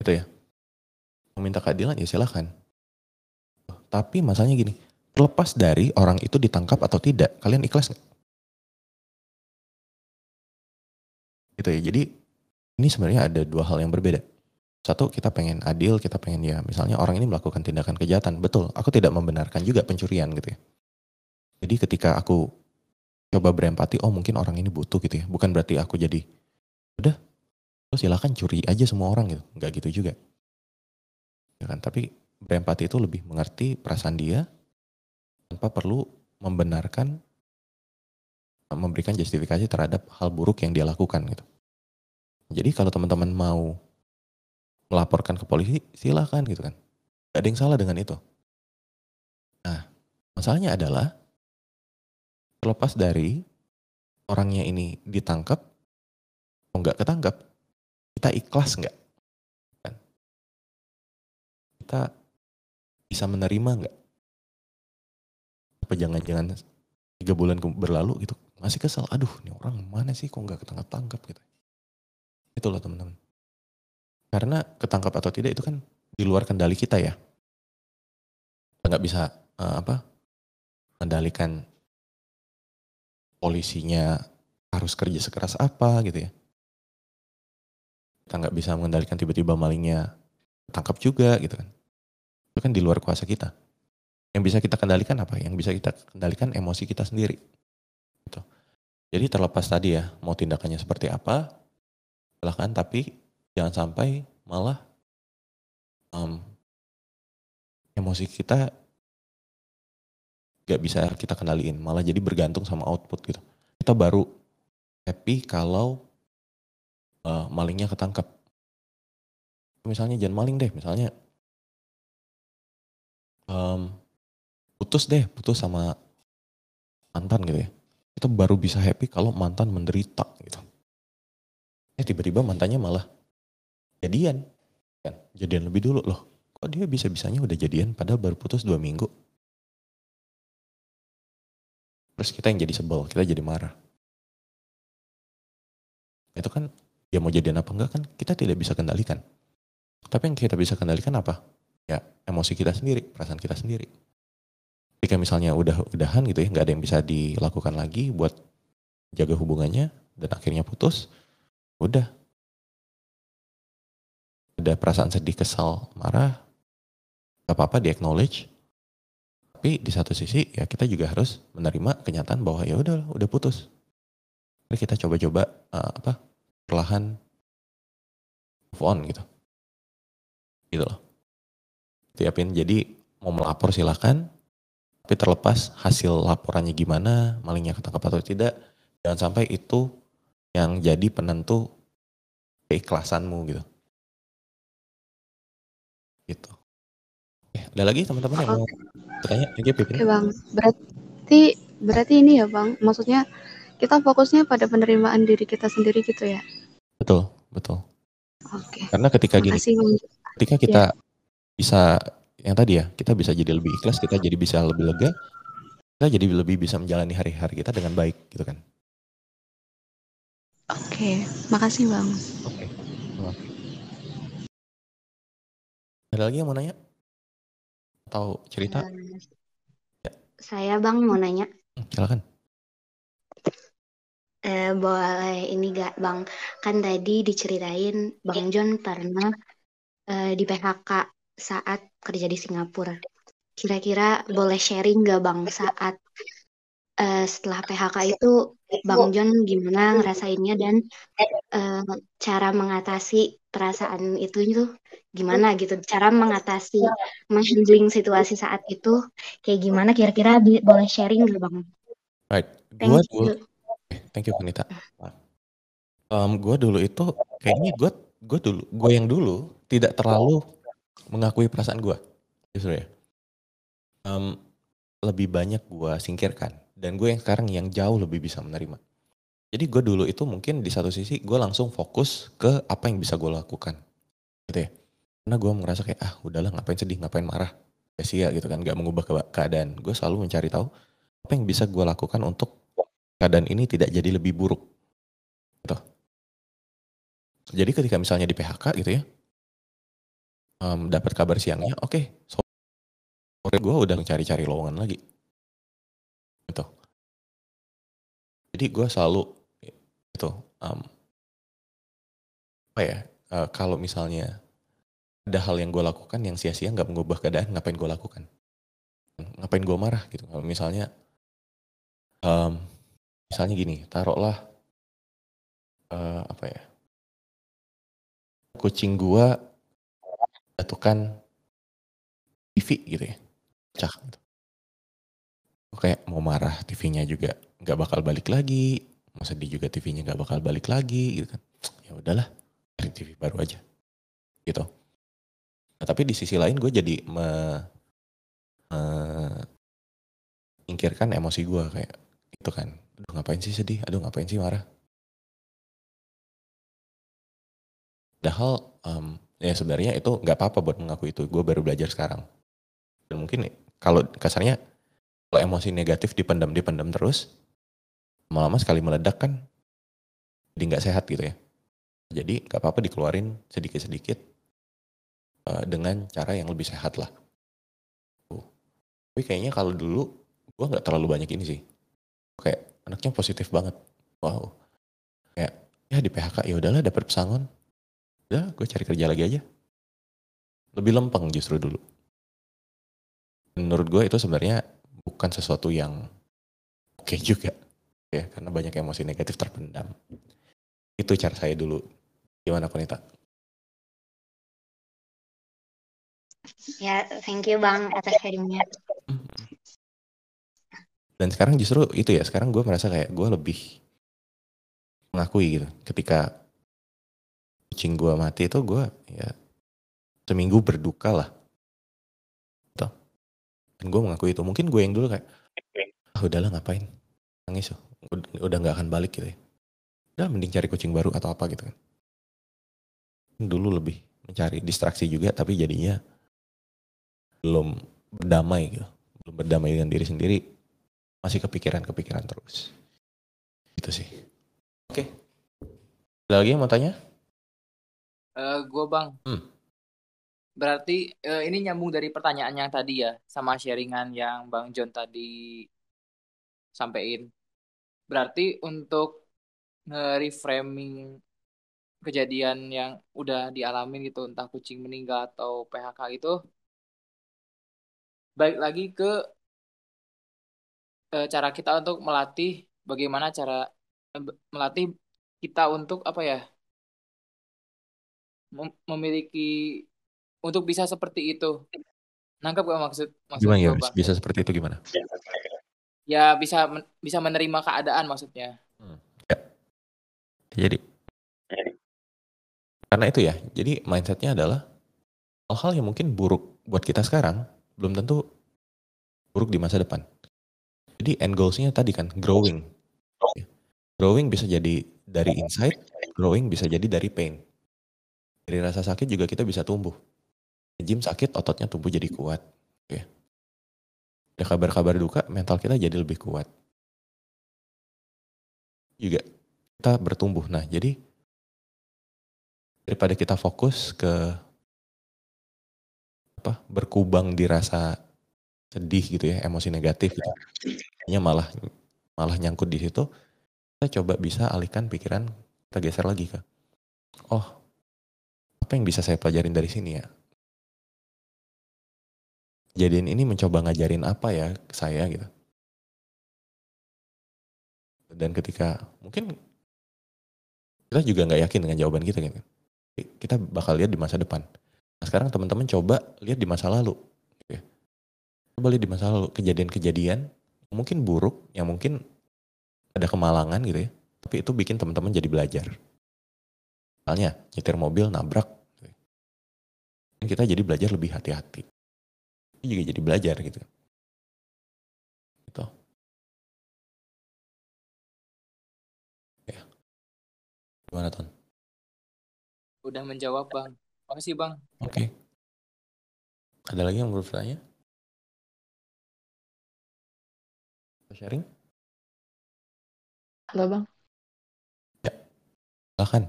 gitu ya meminta keadilan ya silahkan tapi masalahnya gini, terlepas dari orang itu ditangkap atau tidak, kalian ikhlas nggak? Gitu ya. Jadi ini sebenarnya ada dua hal yang berbeda. Satu kita pengen adil, kita pengen ya misalnya orang ini melakukan tindakan kejahatan. Betul, aku tidak membenarkan juga pencurian gitu ya. Jadi ketika aku coba berempati, oh mungkin orang ini butuh gitu ya. Bukan berarti aku jadi, udah, lo silakan curi aja semua orang gitu. Enggak gitu juga. Ya kan? Tapi berempati itu lebih mengerti perasaan dia tanpa perlu membenarkan memberikan justifikasi terhadap hal buruk yang dia lakukan gitu. Jadi kalau teman-teman mau melaporkan ke polisi, silakan gitu kan. Gak ada yang salah dengan itu. Nah, masalahnya adalah terlepas dari orangnya ini ditangkap atau nggak ketangkap, kita ikhlas nggak? Kan? Kita bisa menerima nggak? Apa jangan-jangan tiga bulan berlalu gitu masih kesel, aduh ini orang mana sih kok nggak ketangkap-tangkap gitu. Itulah teman-teman. Karena ketangkap atau tidak itu kan di luar kendali kita ya. Kita nggak bisa uh, apa mengendalikan polisinya harus kerja sekeras apa gitu ya. Kita nggak bisa mengendalikan tiba-tiba malingnya tangkap juga gitu kan. Itu kan di luar kuasa kita. Yang bisa kita kendalikan apa? Yang bisa kita kendalikan emosi kita sendiri. Gitu. Jadi terlepas tadi ya, mau tindakannya seperti apa, silahkan tapi jangan sampai malah um, emosi kita gak bisa kita kendaliin malah jadi bergantung sama output gitu. Kita baru happy kalau uh, malingnya ketangkap misalnya jangan maling deh misalnya um, putus deh putus sama mantan gitu ya. Kita baru bisa happy kalau mantan menderita gitu. Eh tiba-tiba mantannya malah jadian kan? Jadian lebih dulu loh. Kok dia bisa bisanya udah jadian padahal baru putus dua minggu terus kita yang jadi sebel kita jadi marah. Itu kan ya mau jadian apa enggak kan kita tidak bisa kendalikan. Tapi yang kita bisa kendalikan apa? Ya emosi kita sendiri perasaan kita sendiri. Jika misalnya udah udahan gitu ya nggak ada yang bisa dilakukan lagi buat jaga hubungannya dan akhirnya putus udah. Ada perasaan sedih, kesal, marah, gak apa-apa di acknowledge. Tapi di satu sisi ya kita juga harus menerima kenyataan bahwa ya udah udah putus. Jadi kita coba-coba uh, apa perlahan move on gitu. Gitu loh. Tiapin jadi mau melapor silakan. Tapi terlepas hasil laporannya gimana, malingnya ketangkap atau tidak, jangan sampai itu yang jadi penentu keikhlasanmu gitu. Gitu. Ada lagi teman-teman yang mau bertanya? Oke, bang, berarti berarti ini ya bang, maksudnya kita fokusnya pada penerimaan diri kita sendiri gitu ya? Betul, betul. Oke. Karena ketika gini, ketika kita ya. bisa yang tadi ya, kita bisa jadi lebih ikhlas, kita jadi bisa lebih lega, kita jadi lebih bisa menjalani hari-hari kita dengan baik gitu kan. Oke, makasih bang. Oke. Ada lagi yang mau nanya? Atau cerita? Uh, ya. Saya bang mau nanya. Hmm, silakan. Eh, boleh ini gak bang? Kan tadi diceritain bang John pernah eh, di PHK saat kerja di Singapura. Kira-kira boleh sharing gak bang saat uh, setelah PHK itu Bang John gimana ngerasainnya dan uh, cara mengatasi perasaan itu itu gimana gitu cara mengatasi menghandling situasi saat itu kayak gimana kira-kira boleh sharing gak bang? Right, gue dulu, eh, thank you Vanita. Um, gue dulu itu kayaknya gue gue dulu gue yang dulu tidak terlalu mengakui perasaan gue justru ya. Um, lebih banyak gue singkirkan dan gue yang sekarang yang jauh lebih bisa menerima. Jadi gue dulu itu mungkin di satu sisi gue langsung fokus ke apa yang bisa gue lakukan. Gitu ya. Karena gue merasa kayak ah udahlah ngapain sedih ngapain marah? Ya sia gitu kan. Gak mengubah ke keadaan. Gue selalu mencari tahu apa yang bisa gue lakukan untuk keadaan ini tidak jadi lebih buruk. Gitu. Jadi ketika misalnya di PHK gitu ya um, dapat kabar siangnya oke okay, sore gue udah mencari-cari lowongan lagi gitu. Jadi gue selalu itu um, apa ya uh, kalau misalnya ada hal yang gue lakukan yang sia-sia nggak mengubah keadaan ngapain gue lakukan? Ngapain gue marah gitu. Kalau misalnya um, misalnya gini taruhlah uh, apa ya kucing gue jatuhkan TV gitu ya pecah gitu. Kayak mau marah TV-nya juga nggak bakal balik lagi. Mau sedih juga TV-nya nggak bakal balik lagi gitu kan. Ya udahlah cari TV baru aja gitu. Nah, tapi di sisi lain gue jadi me, me, emosi gue kayak itu kan. Aduh ngapain sih sedih? Aduh ngapain sih marah? Padahal um, ya sebenarnya itu nggak apa-apa buat mengaku itu. Gue baru belajar sekarang. Dan mungkin kalau kasarnya kalau emosi negatif dipendam dipendam terus lama-lama sekali meledak kan jadi nggak sehat gitu ya. Jadi nggak apa-apa dikeluarin sedikit-sedikit uh, dengan cara yang lebih sehat lah. Tapi kayaknya kalau dulu gue nggak terlalu banyak ini sih. Kayak anaknya positif banget. Wow. Kayak ya di PHK ya udahlah dapat pesangon. Udah gue cari kerja lagi aja. Lebih lempeng justru dulu. Menurut gue itu sebenarnya bukan sesuatu yang oke okay juga ya karena banyak emosi negatif terpendam. Itu cara saya dulu. Gimana Konita? Ya thank you bang atas sharingnya. Dan sekarang justru itu ya sekarang gue merasa kayak gue lebih mengakui gitu. Ketika kucing gue mati itu gue ya seminggu berduka lah dan gue mengakui itu. Mungkin gue yang dulu kayak ah udahlah ngapain? Nangis tuh udah nggak akan balik gitu ya. Udah mending cari kucing baru atau apa gitu kan. Dulu lebih mencari distraksi juga tapi jadinya belum berdamai gitu. Belum berdamai dengan diri sendiri masih kepikiran-kepikiran terus. Itu sih. Oke. Ada lagi yang mau tanya? Uh, eh, gue bang. Hmm. Berarti uh, ini nyambung dari pertanyaan yang tadi ya, sama sharingan yang Bang John tadi sampaikan. Berarti untuk nge-reframing kejadian yang udah dialami gitu, entah kucing meninggal atau PHK itu, baik lagi ke uh, cara kita untuk melatih bagaimana cara melatih kita untuk apa ya memiliki untuk bisa seperti itu. Nangkap gak maksud maksud gimana ya? Bisa seperti itu gimana? Ya bisa bisa menerima keadaan maksudnya. Hmm. Ya. Jadi karena itu ya. Jadi mindsetnya adalah hal-hal yang mungkin buruk buat kita sekarang belum tentu buruk di masa depan. Jadi end goals-nya tadi kan growing. Growing bisa jadi dari insight, growing bisa jadi dari pain. Dari rasa sakit juga kita bisa tumbuh gym sakit ototnya tumbuh jadi kuat. Ya ada kabar-kabar duka mental kita jadi lebih kuat. Juga kita bertumbuh. Nah jadi daripada kita fokus ke apa berkubang di rasa sedih gitu ya emosi negatif gitu malah malah nyangkut di situ kita coba bisa alihkan pikiran kita geser lagi ke oh apa yang bisa saya pelajarin dari sini ya kejadian ini mencoba ngajarin apa ya saya gitu. Dan ketika mungkin kita juga nggak yakin dengan jawaban kita gitu. Kita bakal lihat di masa depan. Nah sekarang teman-teman coba lihat di masa lalu. Gitu ya. Coba lihat di masa lalu kejadian-kejadian mungkin buruk, yang mungkin ada kemalangan gitu ya. Tapi itu bikin teman-teman jadi belajar. Misalnya nyetir mobil nabrak. Gitu ya. Kita jadi belajar lebih hati-hati juga jadi belajar gitu. Gitu. Ya. Gimana Ton? Udah menjawab Bang. Makasih Bang. Oke. Okay. Ada lagi yang belum bertanya? Sharing? Halo Bang. Ya. Silahkan.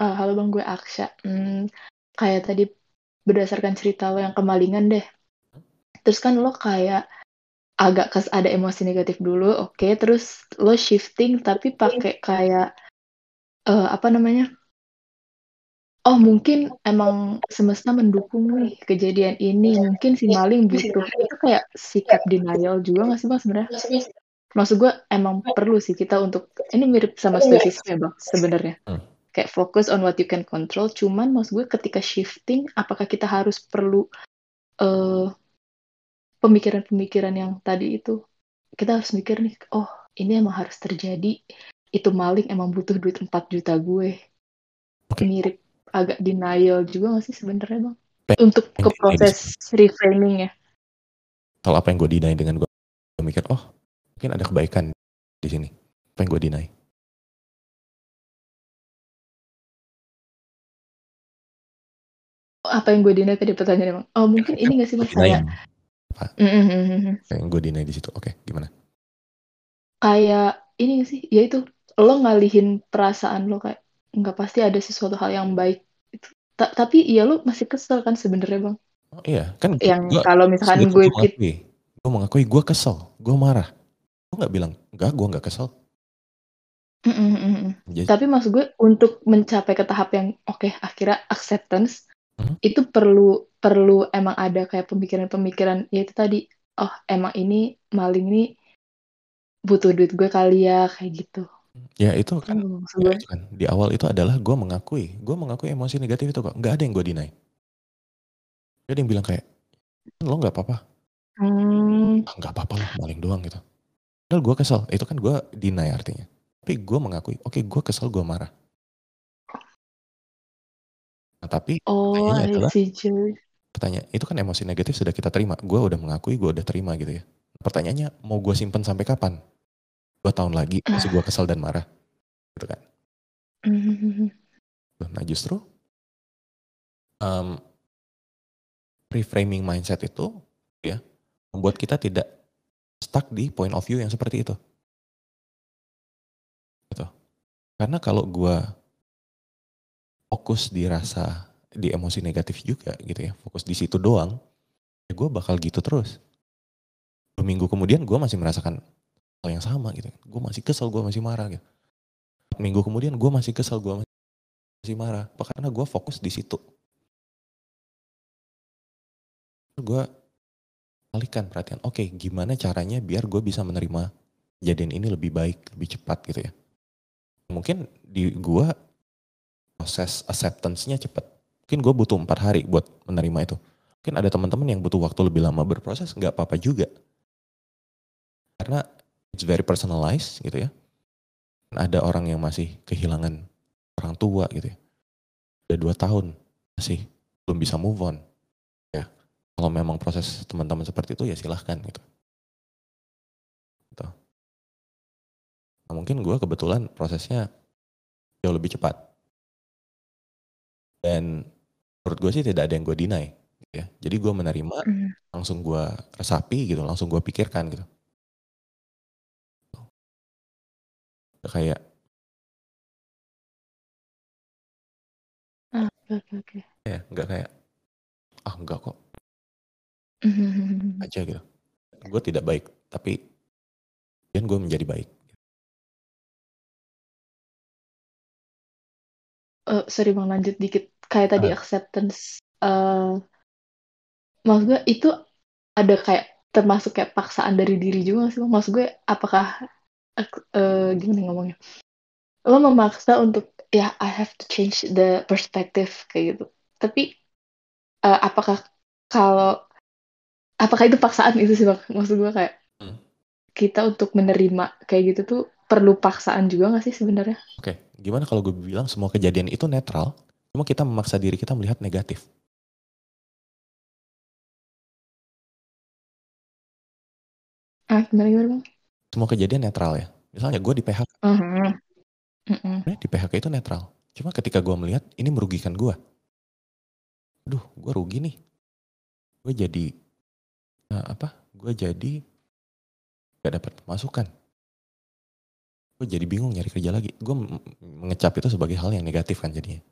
Uh, halo Bang, gue Aksha. Hmm, kayak tadi berdasarkan cerita lo yang kemalingan deh. Terus kan lo kayak agak kes ada emosi negatif dulu, oke, okay. terus lo shifting tapi pakai kayak uh, apa namanya? oh mungkin emang semesta mendukung nih kejadian ini mungkin si maling butuh itu kayak sikap denial juga nggak sih bang sebenarnya maksud gue emang perlu sih kita untuk ini mirip sama stoicism ya bang sebenarnya Hmm. Kayak fokus on what you can control. Cuman maksud gue ketika shifting apakah kita harus perlu eh pemikiran-pemikiran yang tadi itu? Kita harus mikir nih oh ini emang harus terjadi. Itu maling emang butuh duit 4 juta gue. Oke. mirip agak denial juga gak sih sebenarnya bang? Pe- untuk ke proses reframing ya Kalau apa yang gue deny dengan gue, gue mikir, oh mungkin ada kebaikan di sini. Apa yang gue deny? Apa yang gue deny tadi pertanyaannya bang oh mungkin ini gak sih Deny kayak yang, Mm, mm, mm, mm. apa yang gue deny di situ. Oke, gimana? kayak ini gak sih ya itu lo ngalihin perasaan lo kayak nggak pasti ada sesuatu hal yang baik Itu. Ta- tapi ya lo masih kesel kan sebenarnya bang Oh iya, kan yang kalau misalkan gue kit mengakui, gue mengakui gue kesel, gue marah. Gue nggak bilang enggak, gue nggak kesel. Mm, mm, mm, mm. Jadi, tapi maksud gue untuk mencapai ke tahap yang oke akhirnya acceptance. Itu perlu perlu emang ada kayak pemikiran-pemikiran ya itu tadi oh emang ini maling ini butuh duit gue kali ya kayak gitu ya itu kan, Hmm, ya itu kan di awal itu adalah gue mengakui, gue mengakui emosi negatif itu kok. Nggak ada yang gue deny. Gak ada yang bilang kayak lo nggak apa-apa, hmm, ah, nggak apa-apa lah maling doang gitu. Padahal gue kesel, itu kan gue deny artinya. Tapi gue mengakui, oke gue kesel, gue marah. Nah, tapi oh pertanyaannya adalah, pertanyaan itu kan emosi negatif sudah kita terima. Gue udah mengakui, gue udah terima gitu ya. Pertanyaannya mau gue simpen sampai kapan? Dua tahun lagi masih gue kesel dan marah, gitu kan? Hmm, Nah justru um, reframing mindset itu ya membuat kita tidak stuck di point of view yang seperti itu. Gitu. Karena kalau gue fokus di rasa di emosi negatif juga gitu ya, fokus di situ doang, ya gue bakal gitu terus. Dua minggu kemudian gue masih merasakan hal yang sama gitu. Gue masih kesel, gue masih marah gitu. Minggu kemudian gue masih kesel, gue masih marah. Karena gue fokus di situ. Gue alihkan perhatian. Oke, gimana caranya biar gue bisa menerima kejadian ini lebih baik, lebih cepat gitu ya. Mungkin di gue proses acceptance-nya cepat. Mungkin gue butuh empat hari buat menerima itu. Mungkin ada teman-teman yang butuh waktu lebih lama berproses, nggak apa-apa juga. Karena it's very personalized gitu ya. Dan ada orang yang masih kehilangan orang tua gitu ya. Udah dua tahun masih belum bisa move on. Ya, kalau memang proses teman-teman seperti itu ya silahkan gitu. Gitu. Nah, mungkin gue kebetulan prosesnya jauh lebih cepat. Dan menurut gue sih tidak ada yang gue deny. gitu Ya. Jadi gue menerima, hmm. langsung gue resapi gitu, langsung gue pikirkan gitu. Kayak Ah, oke oke oke ya nggak kayak ah enggak kok aja gitu. Gue tidak baik, tapi dan gue menjadi baik. Eh, sorry bang lanjut dikit. Kayak tadi Ah. acceptance eh maksud gue itu ada kayak termasuk kayak paksaan dari diri juga sih bang? Maksud gue apakah ak- eh, gimana ngomongnya? Lo memaksa untuk ya I have to change the perspective kayak gitu. Tapi eh, apakah kalau apakah itu paksaan itu sih bang? Maksud gue kayak Hmm. kita untuk menerima kayak gitu tuh perlu paksaan juga nggak sih sebenarnya? Oke, gimana kalau gue bilang semua kejadian itu netral, cuma kita memaksa diri kita melihat negatif. ah gimana gimana bang Semua kejadian netral ya. Misalnya gue di PHK, Mhm. Mhm. sebenarnya di PHK itu netral. Cuma ketika gue melihat ini merugikan gue. Aduh, gue rugi nih. Gue jadi nah, apa? Gue jadi gak dapat masukan. Gue jadi bingung nyari kerja lagi. Gue mengecap itu sebagai hal yang negatif kan jadinya.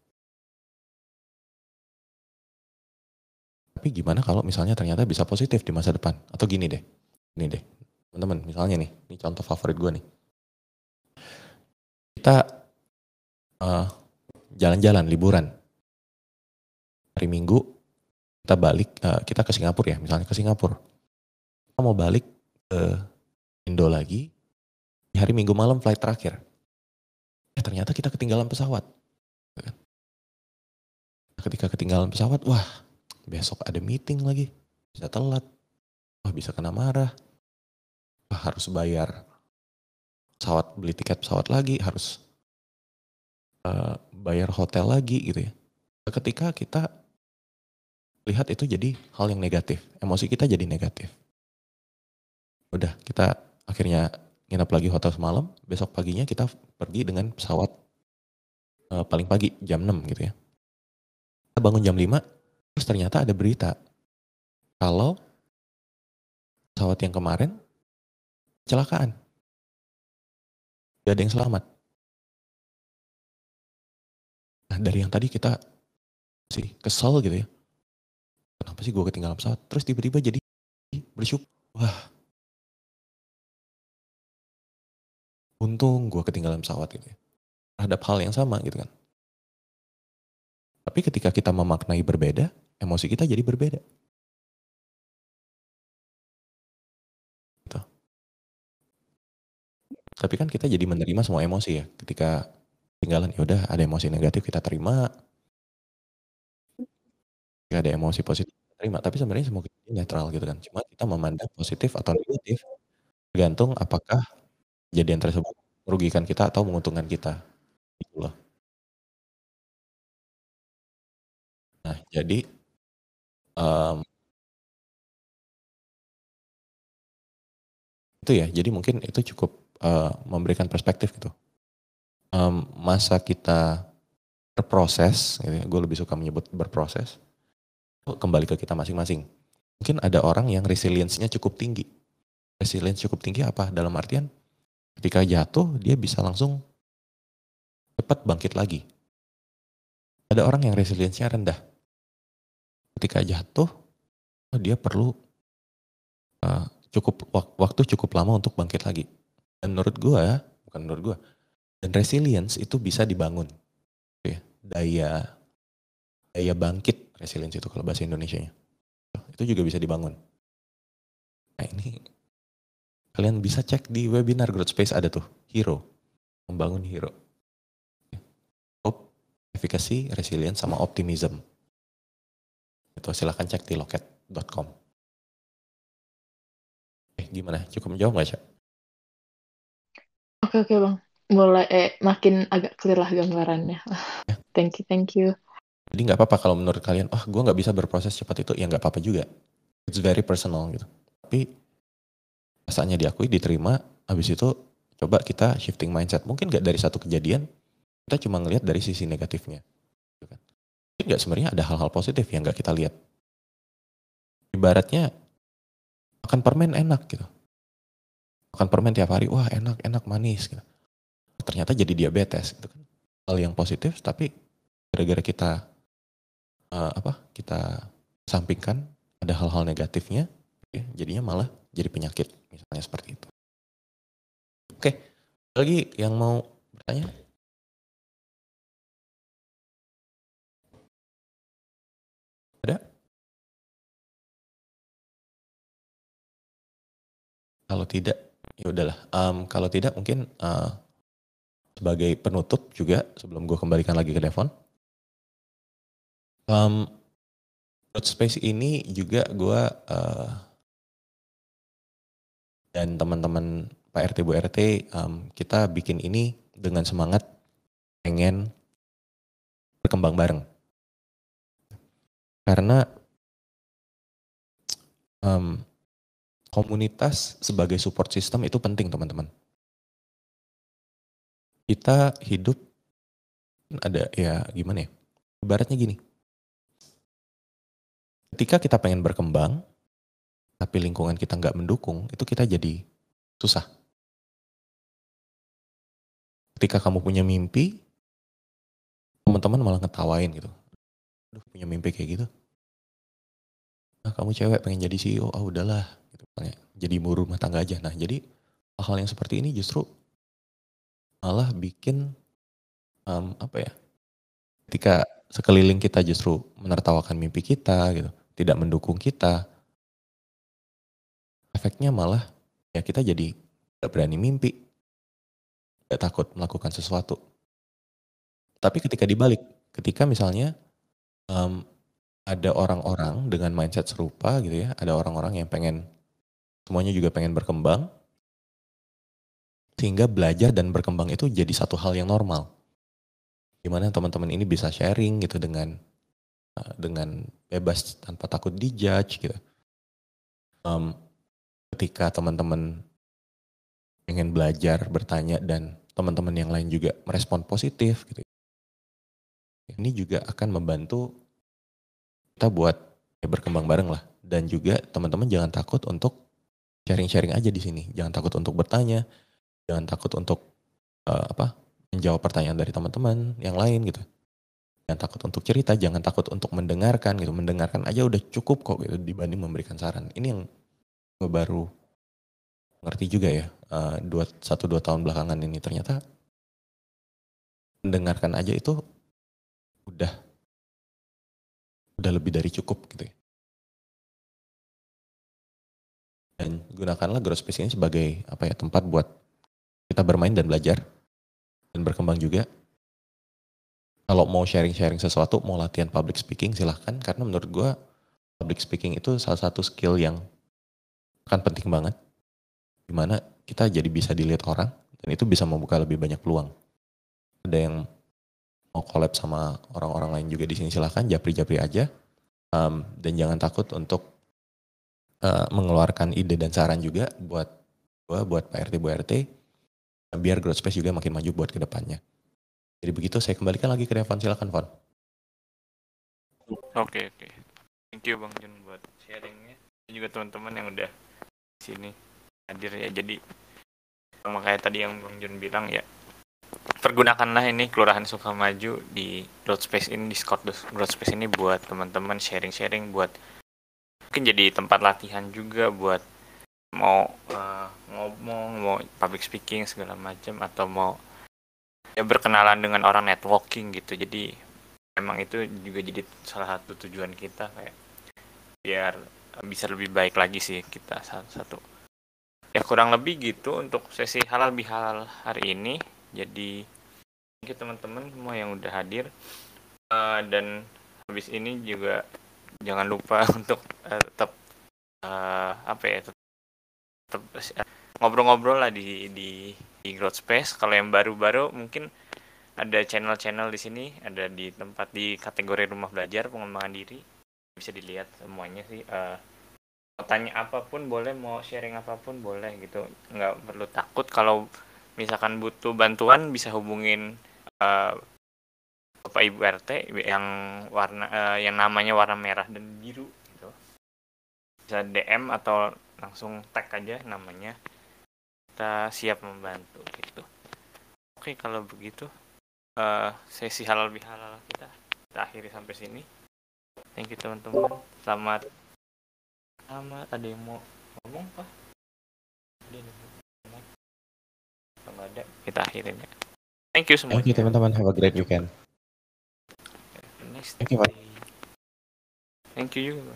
Tapi gimana kalau misalnya ternyata bisa positif di masa depan? Atau gini deh, ini deh, teman-teman, misalnya nih, ini contoh favorit gue nih. Kita eh, jalan-jalan, liburan, hari Minggu kita balik, uh, kita ke Singapura ya, misalnya ke Singapura. Kita mau balik ke Indo lagi, hari Minggu malam flight terakhir. Eh ternyata kita ketinggalan pesawat. Gitu kan. Ketika ketinggalan pesawat, wah besok ada meeting lagi, bisa telat, wah bisa kena marah, wah harus bayar pesawat, beli tiket pesawat lagi, harus uh, bayar hotel lagi gitu ya. Ketika kita lihat itu jadi hal yang negatif, emosi kita jadi negatif. Udah kita akhirnya nginap lagi hotel semalam, besok paginya kita pergi dengan pesawat uh, paling pagi jam 6 gitu ya. Kita bangun jam 5, terus ternyata ada berita kalau pesawat yang kemarin kecelakaan. Gak ada yang selamat. Nah dari yang tadi kita sih kesel gitu ya. Kenapa sih gue ketinggalan pesawat? Terus tiba-tiba jadi bersyukur. Wah. Untung gue ketinggalan pesawat gitu ya. Terhadap hal yang sama gitu kan. Tapi ketika kita memaknai berbeda, emosi kita jadi berbeda. Tapi kan kita jadi menerima semua emosi ya. Ketika tinggalan ya udah ada emosi negatif kita terima. Ketika ada emosi positif terima. Tapi sebenarnya semua kita netral gitu kan. Cuma kita memandang positif atau negatif tergantung apakah kejadian tersebut merugikan kita atau menguntungkan kita. Loh. Nah, jadi um, itu ya. Jadi mungkin itu cukup uh, memberikan perspektif gitu. Um, masa kita berproses, gitu ya, gue lebih suka menyebut berproses, kembali ke kita masing-masing. Mungkin ada orang yang resiliensinya cukup tinggi. Resilience cukup tinggi apa? Dalam artian ketika jatuh dia bisa langsung cepat bangkit lagi. Ada orang yang resiliensinya rendah. Ketika jatuh, dia perlu uh, cukup waktu cukup lama untuk bangkit lagi. Dan menurut gue, bukan menurut gue, dan resilience itu bisa dibangun. Ya, daya daya bangkit resilience itu kalau bahasa Indonesia-nya. Itu juga bisa dibangun. Nah ini kalian bisa cek di webinar Growth Space ada tuh, hero. Membangun hero. Hope, efikasi, resilience, sama optimism. Itu silahkan cek di loket.com. Eh, gimana? Cukup menjawab gak, Cak? Oke oke bang, mulai eh makin agak clear lah gambarannya. Ya. thank you thank you. Jadi nggak apa-apa kalau menurut kalian, oh gue nggak bisa berproses cepat itu, ya nggak apa-apa juga. It's very personal gitu. Tapi rasanya diakui, diterima, habis itu coba kita shifting mindset. Mungkin nggak dari satu kejadian, kita cuma ngelihat dari sisi negatifnya. Gitu kan. Mungkin nggak sebenarnya ada hal-hal positif yang nggak kita lihat. Ibaratnya makan permen enak gitu makan permen tiap hari, wah enak, enak, manis. Gitu. Ternyata jadi diabetes. Gitu kan. Hal yang positif, tapi gara-gara kita uh, apa? Kita sampingkan ada hal-hal negatifnya, ya, jadinya malah jadi penyakit, misalnya seperti itu. Oke, lagi yang mau bertanya? Ada? Kalau tidak, Ya udahlah. Um, kalau tidak mungkin uh, sebagai penutup juga sebelum gue kembalikan lagi ke Devon. Um, Space ini juga gue uh, dan teman-teman Pak RT Bu RT um, kita bikin ini dengan semangat pengen berkembang bareng. Karena um, komunitas sebagai support system itu penting teman-teman. Kita hidup ada ya gimana ya? Ibaratnya gini. Ketika kita pengen berkembang, tapi lingkungan kita nggak mendukung, itu kita jadi susah. Ketika kamu punya mimpi, teman-teman malah ngetawain gitu. Aduh punya mimpi kayak gitu. Nah, kamu cewek pengen jadi CEO, ah udahlah jadi ibu rumah tangga aja. Nah jadi hal-hal yang seperti ini justru malah bikin um, apa ya? Ketika sekeliling kita justru menertawakan mimpi kita gitu, tidak mendukung kita, efeknya malah ya kita jadi gak berani mimpi, gak takut melakukan sesuatu. Tapi ketika dibalik, ketika misalnya um, ada orang-orang dengan mindset serupa gitu ya, ada orang-orang yang pengen semuanya juga pengen berkembang, sehingga belajar dan berkembang itu jadi satu hal yang normal. Gimana teman-teman ini bisa sharing gitu dengan uh, dengan bebas tanpa takut dijudge gitu. Um, ketika teman-teman pengen belajar, bertanya dan teman-teman yang lain juga merespon positif gitu. Ini juga akan membantu kita buat ya berkembang bareng lah. Dan juga teman-teman jangan takut untuk sharing-sharing aja di sini. Jangan takut untuk bertanya, jangan takut untuk uh, apa menjawab pertanyaan dari teman-teman yang lain gitu. Jangan takut untuk cerita jangan takut untuk mendengarkan gitu. Mendengarkan aja udah cukup kok gitu dibanding memberikan saran. Ini yang gue baru ngerti juga ya uh, dua satu dua tahun belakangan ini. Ternyata mendengarkan aja itu udah udah lebih dari cukup gitu ya. Dan gunakanlah growth space ini sebagai apa ya tempat buat kita bermain dan belajar dan berkembang juga. Kalau mau sharing-sharing sesuatu, mau latihan public speaking silahkan. Karena menurut gue public speaking itu salah satu skill yang akan penting banget. Di mana kita jadi bisa dilihat orang dan itu bisa membuka lebih banyak peluang. Ada yang mau collab sama orang-orang lain juga di sini silahkan japri-japri aja um, dan jangan takut untuk uh, mengeluarkan ide dan saran juga buat gue buat Pak RT Bu RT biar growth space juga makin maju buat ke depannya. Jadi begitu saya kembalikan lagi ke Devon, silakan Von. Oke oke, thank you Bang Jun buat sharingnya dan juga teman-teman yang udah sini hadir ya. Jadi sama kayak tadi yang Bang Jun bilang ya, pergunakanlah ini Kelurahan Sukamaju di space ini, Discord space ini buat teman-teman sharing-sharing buat mungkin jadi tempat latihan juga buat mau uh, ngomong mau public speaking segala macam atau mau ya berkenalan dengan orang networking gitu jadi memang itu juga jadi salah satu tujuan kita kayak biar bisa lebih baik lagi sih kita satu, satu ya kurang lebih gitu untuk sesi halal bihalal hari ini jadi thank teman-teman semua yang udah hadir uh, dan habis ini juga jangan lupa untuk uh, tetap uh, apa ya ngobrol-ngobrol lah di di di Growth Space. Kalau yang baru-baru mungkin ada channel-channel di sini, ada di tempat di kategori rumah belajar pengembangan diri. Bisa dilihat semuanya sih. Uh, tanya apa pun boleh, mau sharing apa pun boleh gitu. Nggak perlu takut kalau misalkan butuh bantuan bisa hubungin uh, Bapak Ibu RT yang warna uh, yang namanya warna merah dan biru gitu. Bisa DM atau langsung tag aja namanya kita siap membantu gitu oke kalau begitu uh, sesi halal bihalal kita kita akhiri sampai sini thank you teman-teman. Selamat. Selamat. Ada yang mau ngomong pak? Kalau ada kita akhirin ya. Thank you semua thank you teman-teman. Have a great weekend. Next thank you thank you juga